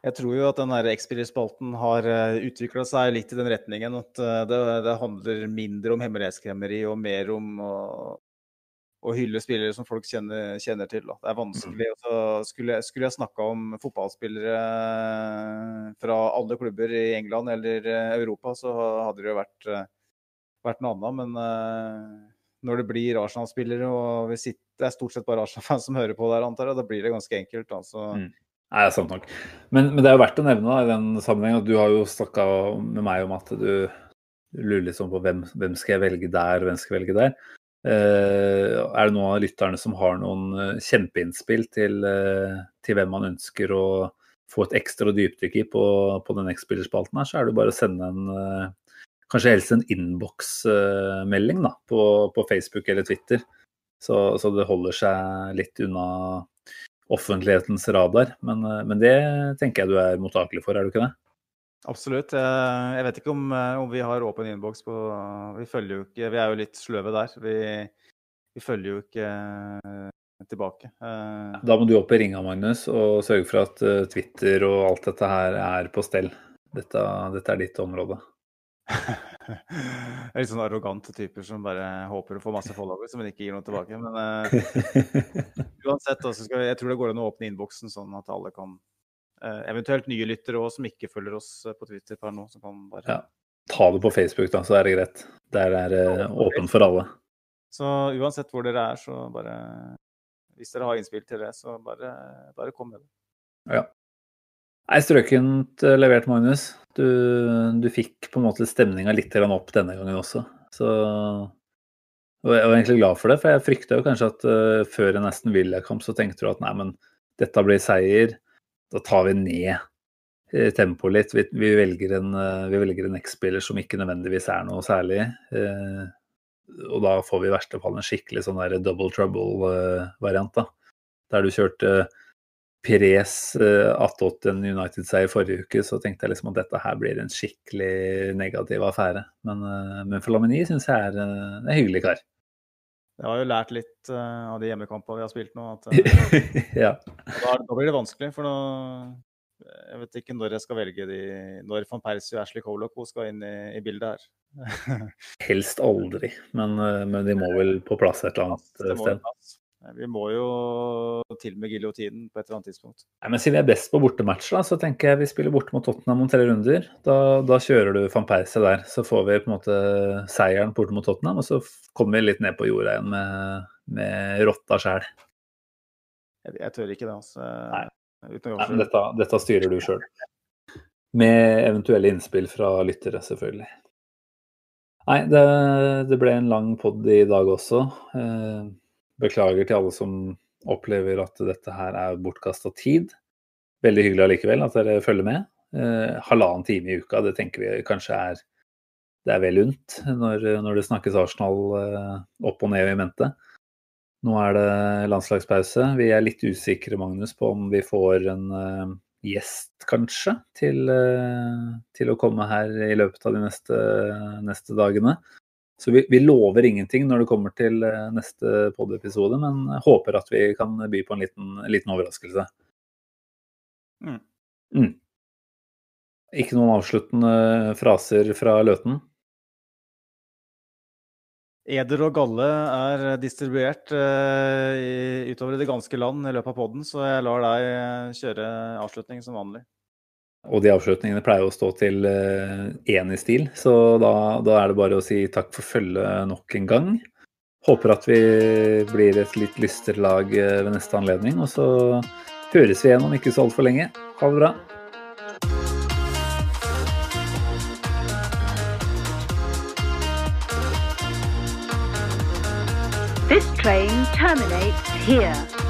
Jeg tror jo at den X-spillerspalten har utvikla seg litt i den retningen at eh, det, det handler mindre om hemmelighetskremmeri og mer om å, å hylle spillere som folk kjenner, kjenner til. Da. Det er vanskelig. og så skulle, skulle jeg snakka om fotballspillere fra alle klubber i England eller eh, Europa, så hadde det jo vært, eh, vært noe annet. Men uh, når det blir Arsenal-spillere, og vi sitter, det er stort sett bare Arsenal-fans som hører på der, antar jeg, da blir det ganske enkelt. Altså. Mm. Nei, det er sant nok. Men, men det er jo verdt å nevne da, i den sammenheng at du har jo snakka med meg om at du, du lurer litt sånn på hvem, hvem skal jeg velge der, hvem skal jeg velge der. Eh, er det noen av lytterne som har noen eh, kjempeinnspill til, eh, til hvem man ønsker å få et ekstra dypdykk i på, på den X-spillerspalten her, så er det bare å sende en kanskje helst en innboksmelding på, på Facebook eller Twitter. Så, så det holder seg litt unna offentlighetens radar. Men, men det tenker jeg du er mottakelig for, er du ikke det? Absolutt. Jeg jeg vet ikke om, eh, om vi har åpen innboks på Vi følger jo ikke Vi er jo litt sløve der. Vi, vi følger jo ikke eh, tilbake. Eh, Da må du opp i ringa, Magnus, og sørge for at eh, Twitter og alt dette her er på stell. Dette, dette er ditt område. Det er litt sånn arrogante typer som bare håper å få masse followers, men ikke gir noe tilbake. Men uh, uansett, altså, vi, jeg tror det går an å åpne innboksen sånn at alle kan eh, Eventuelt nye lyttere òg som ikke følger oss eh, på Twitter per nå, som kan bare Ja. Ta det på Facebook, da, så er det greit. Der er det åpent for alle. Så uansett hvor dere er, så bare Hvis dere har innspill til det, så bare, bare kom med det. Ja. Nei, strøkent eh, levert, Magnus. Du, du fikk på en måte stemninga litt opp denne gangen også. Så og jeg var egentlig glad for det, for jeg frykta jo kanskje at uh, før en Aston Villa-kamp så tenkte du at nei, men dette blir seier. Da tar vi ned eh, tempoet litt. Vi, vi velger en, eh, en X-spiller som ikke nødvendigvis er noe særlig. Eh, og da får vi i verste fall en skikkelig sånn der double trouble-variant, da. Der du kjørte Pires eh, 8-8 en United-seier forrige uke, så tenkte jeg liksom at dette her blir en skikkelig negativ affære. Men, eh, men Lamini syns jeg er eh, en hyggelig kar. Jeg har jo lært litt uh, av de hjemmekampene vi har spilt nå, at uh, ja. da, da blir det vanskelig. For nå, Jeg vet ikke når jeg skal velge de Når van Persie og Ashley Cole og co. skal inn i, i bildet her. Helst aldri, men, eh, men de må vel på plass et eller annet sted. Vi må jo til med giljotinen på et eller annet tidspunkt. Nei, men Siden vi er best på bortematch, da, så tenker jeg vi spiller borte mot Tottenham om tre runder. Da, da kjører du van Persie der. Så får vi på en måte seieren borte mot Tottenham, og så kommer vi litt ned på jorda igjen med, med rotta sjæl. Jeg, jeg tør ikke det, altså. Nei. Nei, men dette, dette styrer du sjøl. Med eventuelle innspill fra lyttere, selvfølgelig. Nei, det, det ble en lang pod i dag også. Eh, Beklager til alle som opplever at dette her er bortkasta tid. Veldig hyggelig allikevel at dere følger med. Eh, halvannen time i uka, det tenker vi kanskje er det er vel unt når, når det snakkes Arsenal eh, opp og ned i mente. Nå er det landslagspause. Vi er litt usikre, Magnus, på om vi får en eh, gjest, kanskje, til, eh, til å komme her i løpet av de neste, neste dagene. Så vi, vi lover ingenting når det kommer til eh, neste pod-episode, men håper at vi kan by på en liten, liten overraskelse. Mm. Mm. Ikke noen avsluttende fraser fra Løten? Eder og galle er distribuert uh, i- utover i det ganske land i løpet av podden, så jeg lar deg eh, kjøre avslutning som vanlig. Og de avslutningene pleier å stå til én i stil, så da, da er det bare å si takk for følget nok en gang. Håper at vi blir et litt lystere lag eh, ved neste anledning, og så høres vi igjen om ikke så altfor lenge. Ha det bra. This train terminates here.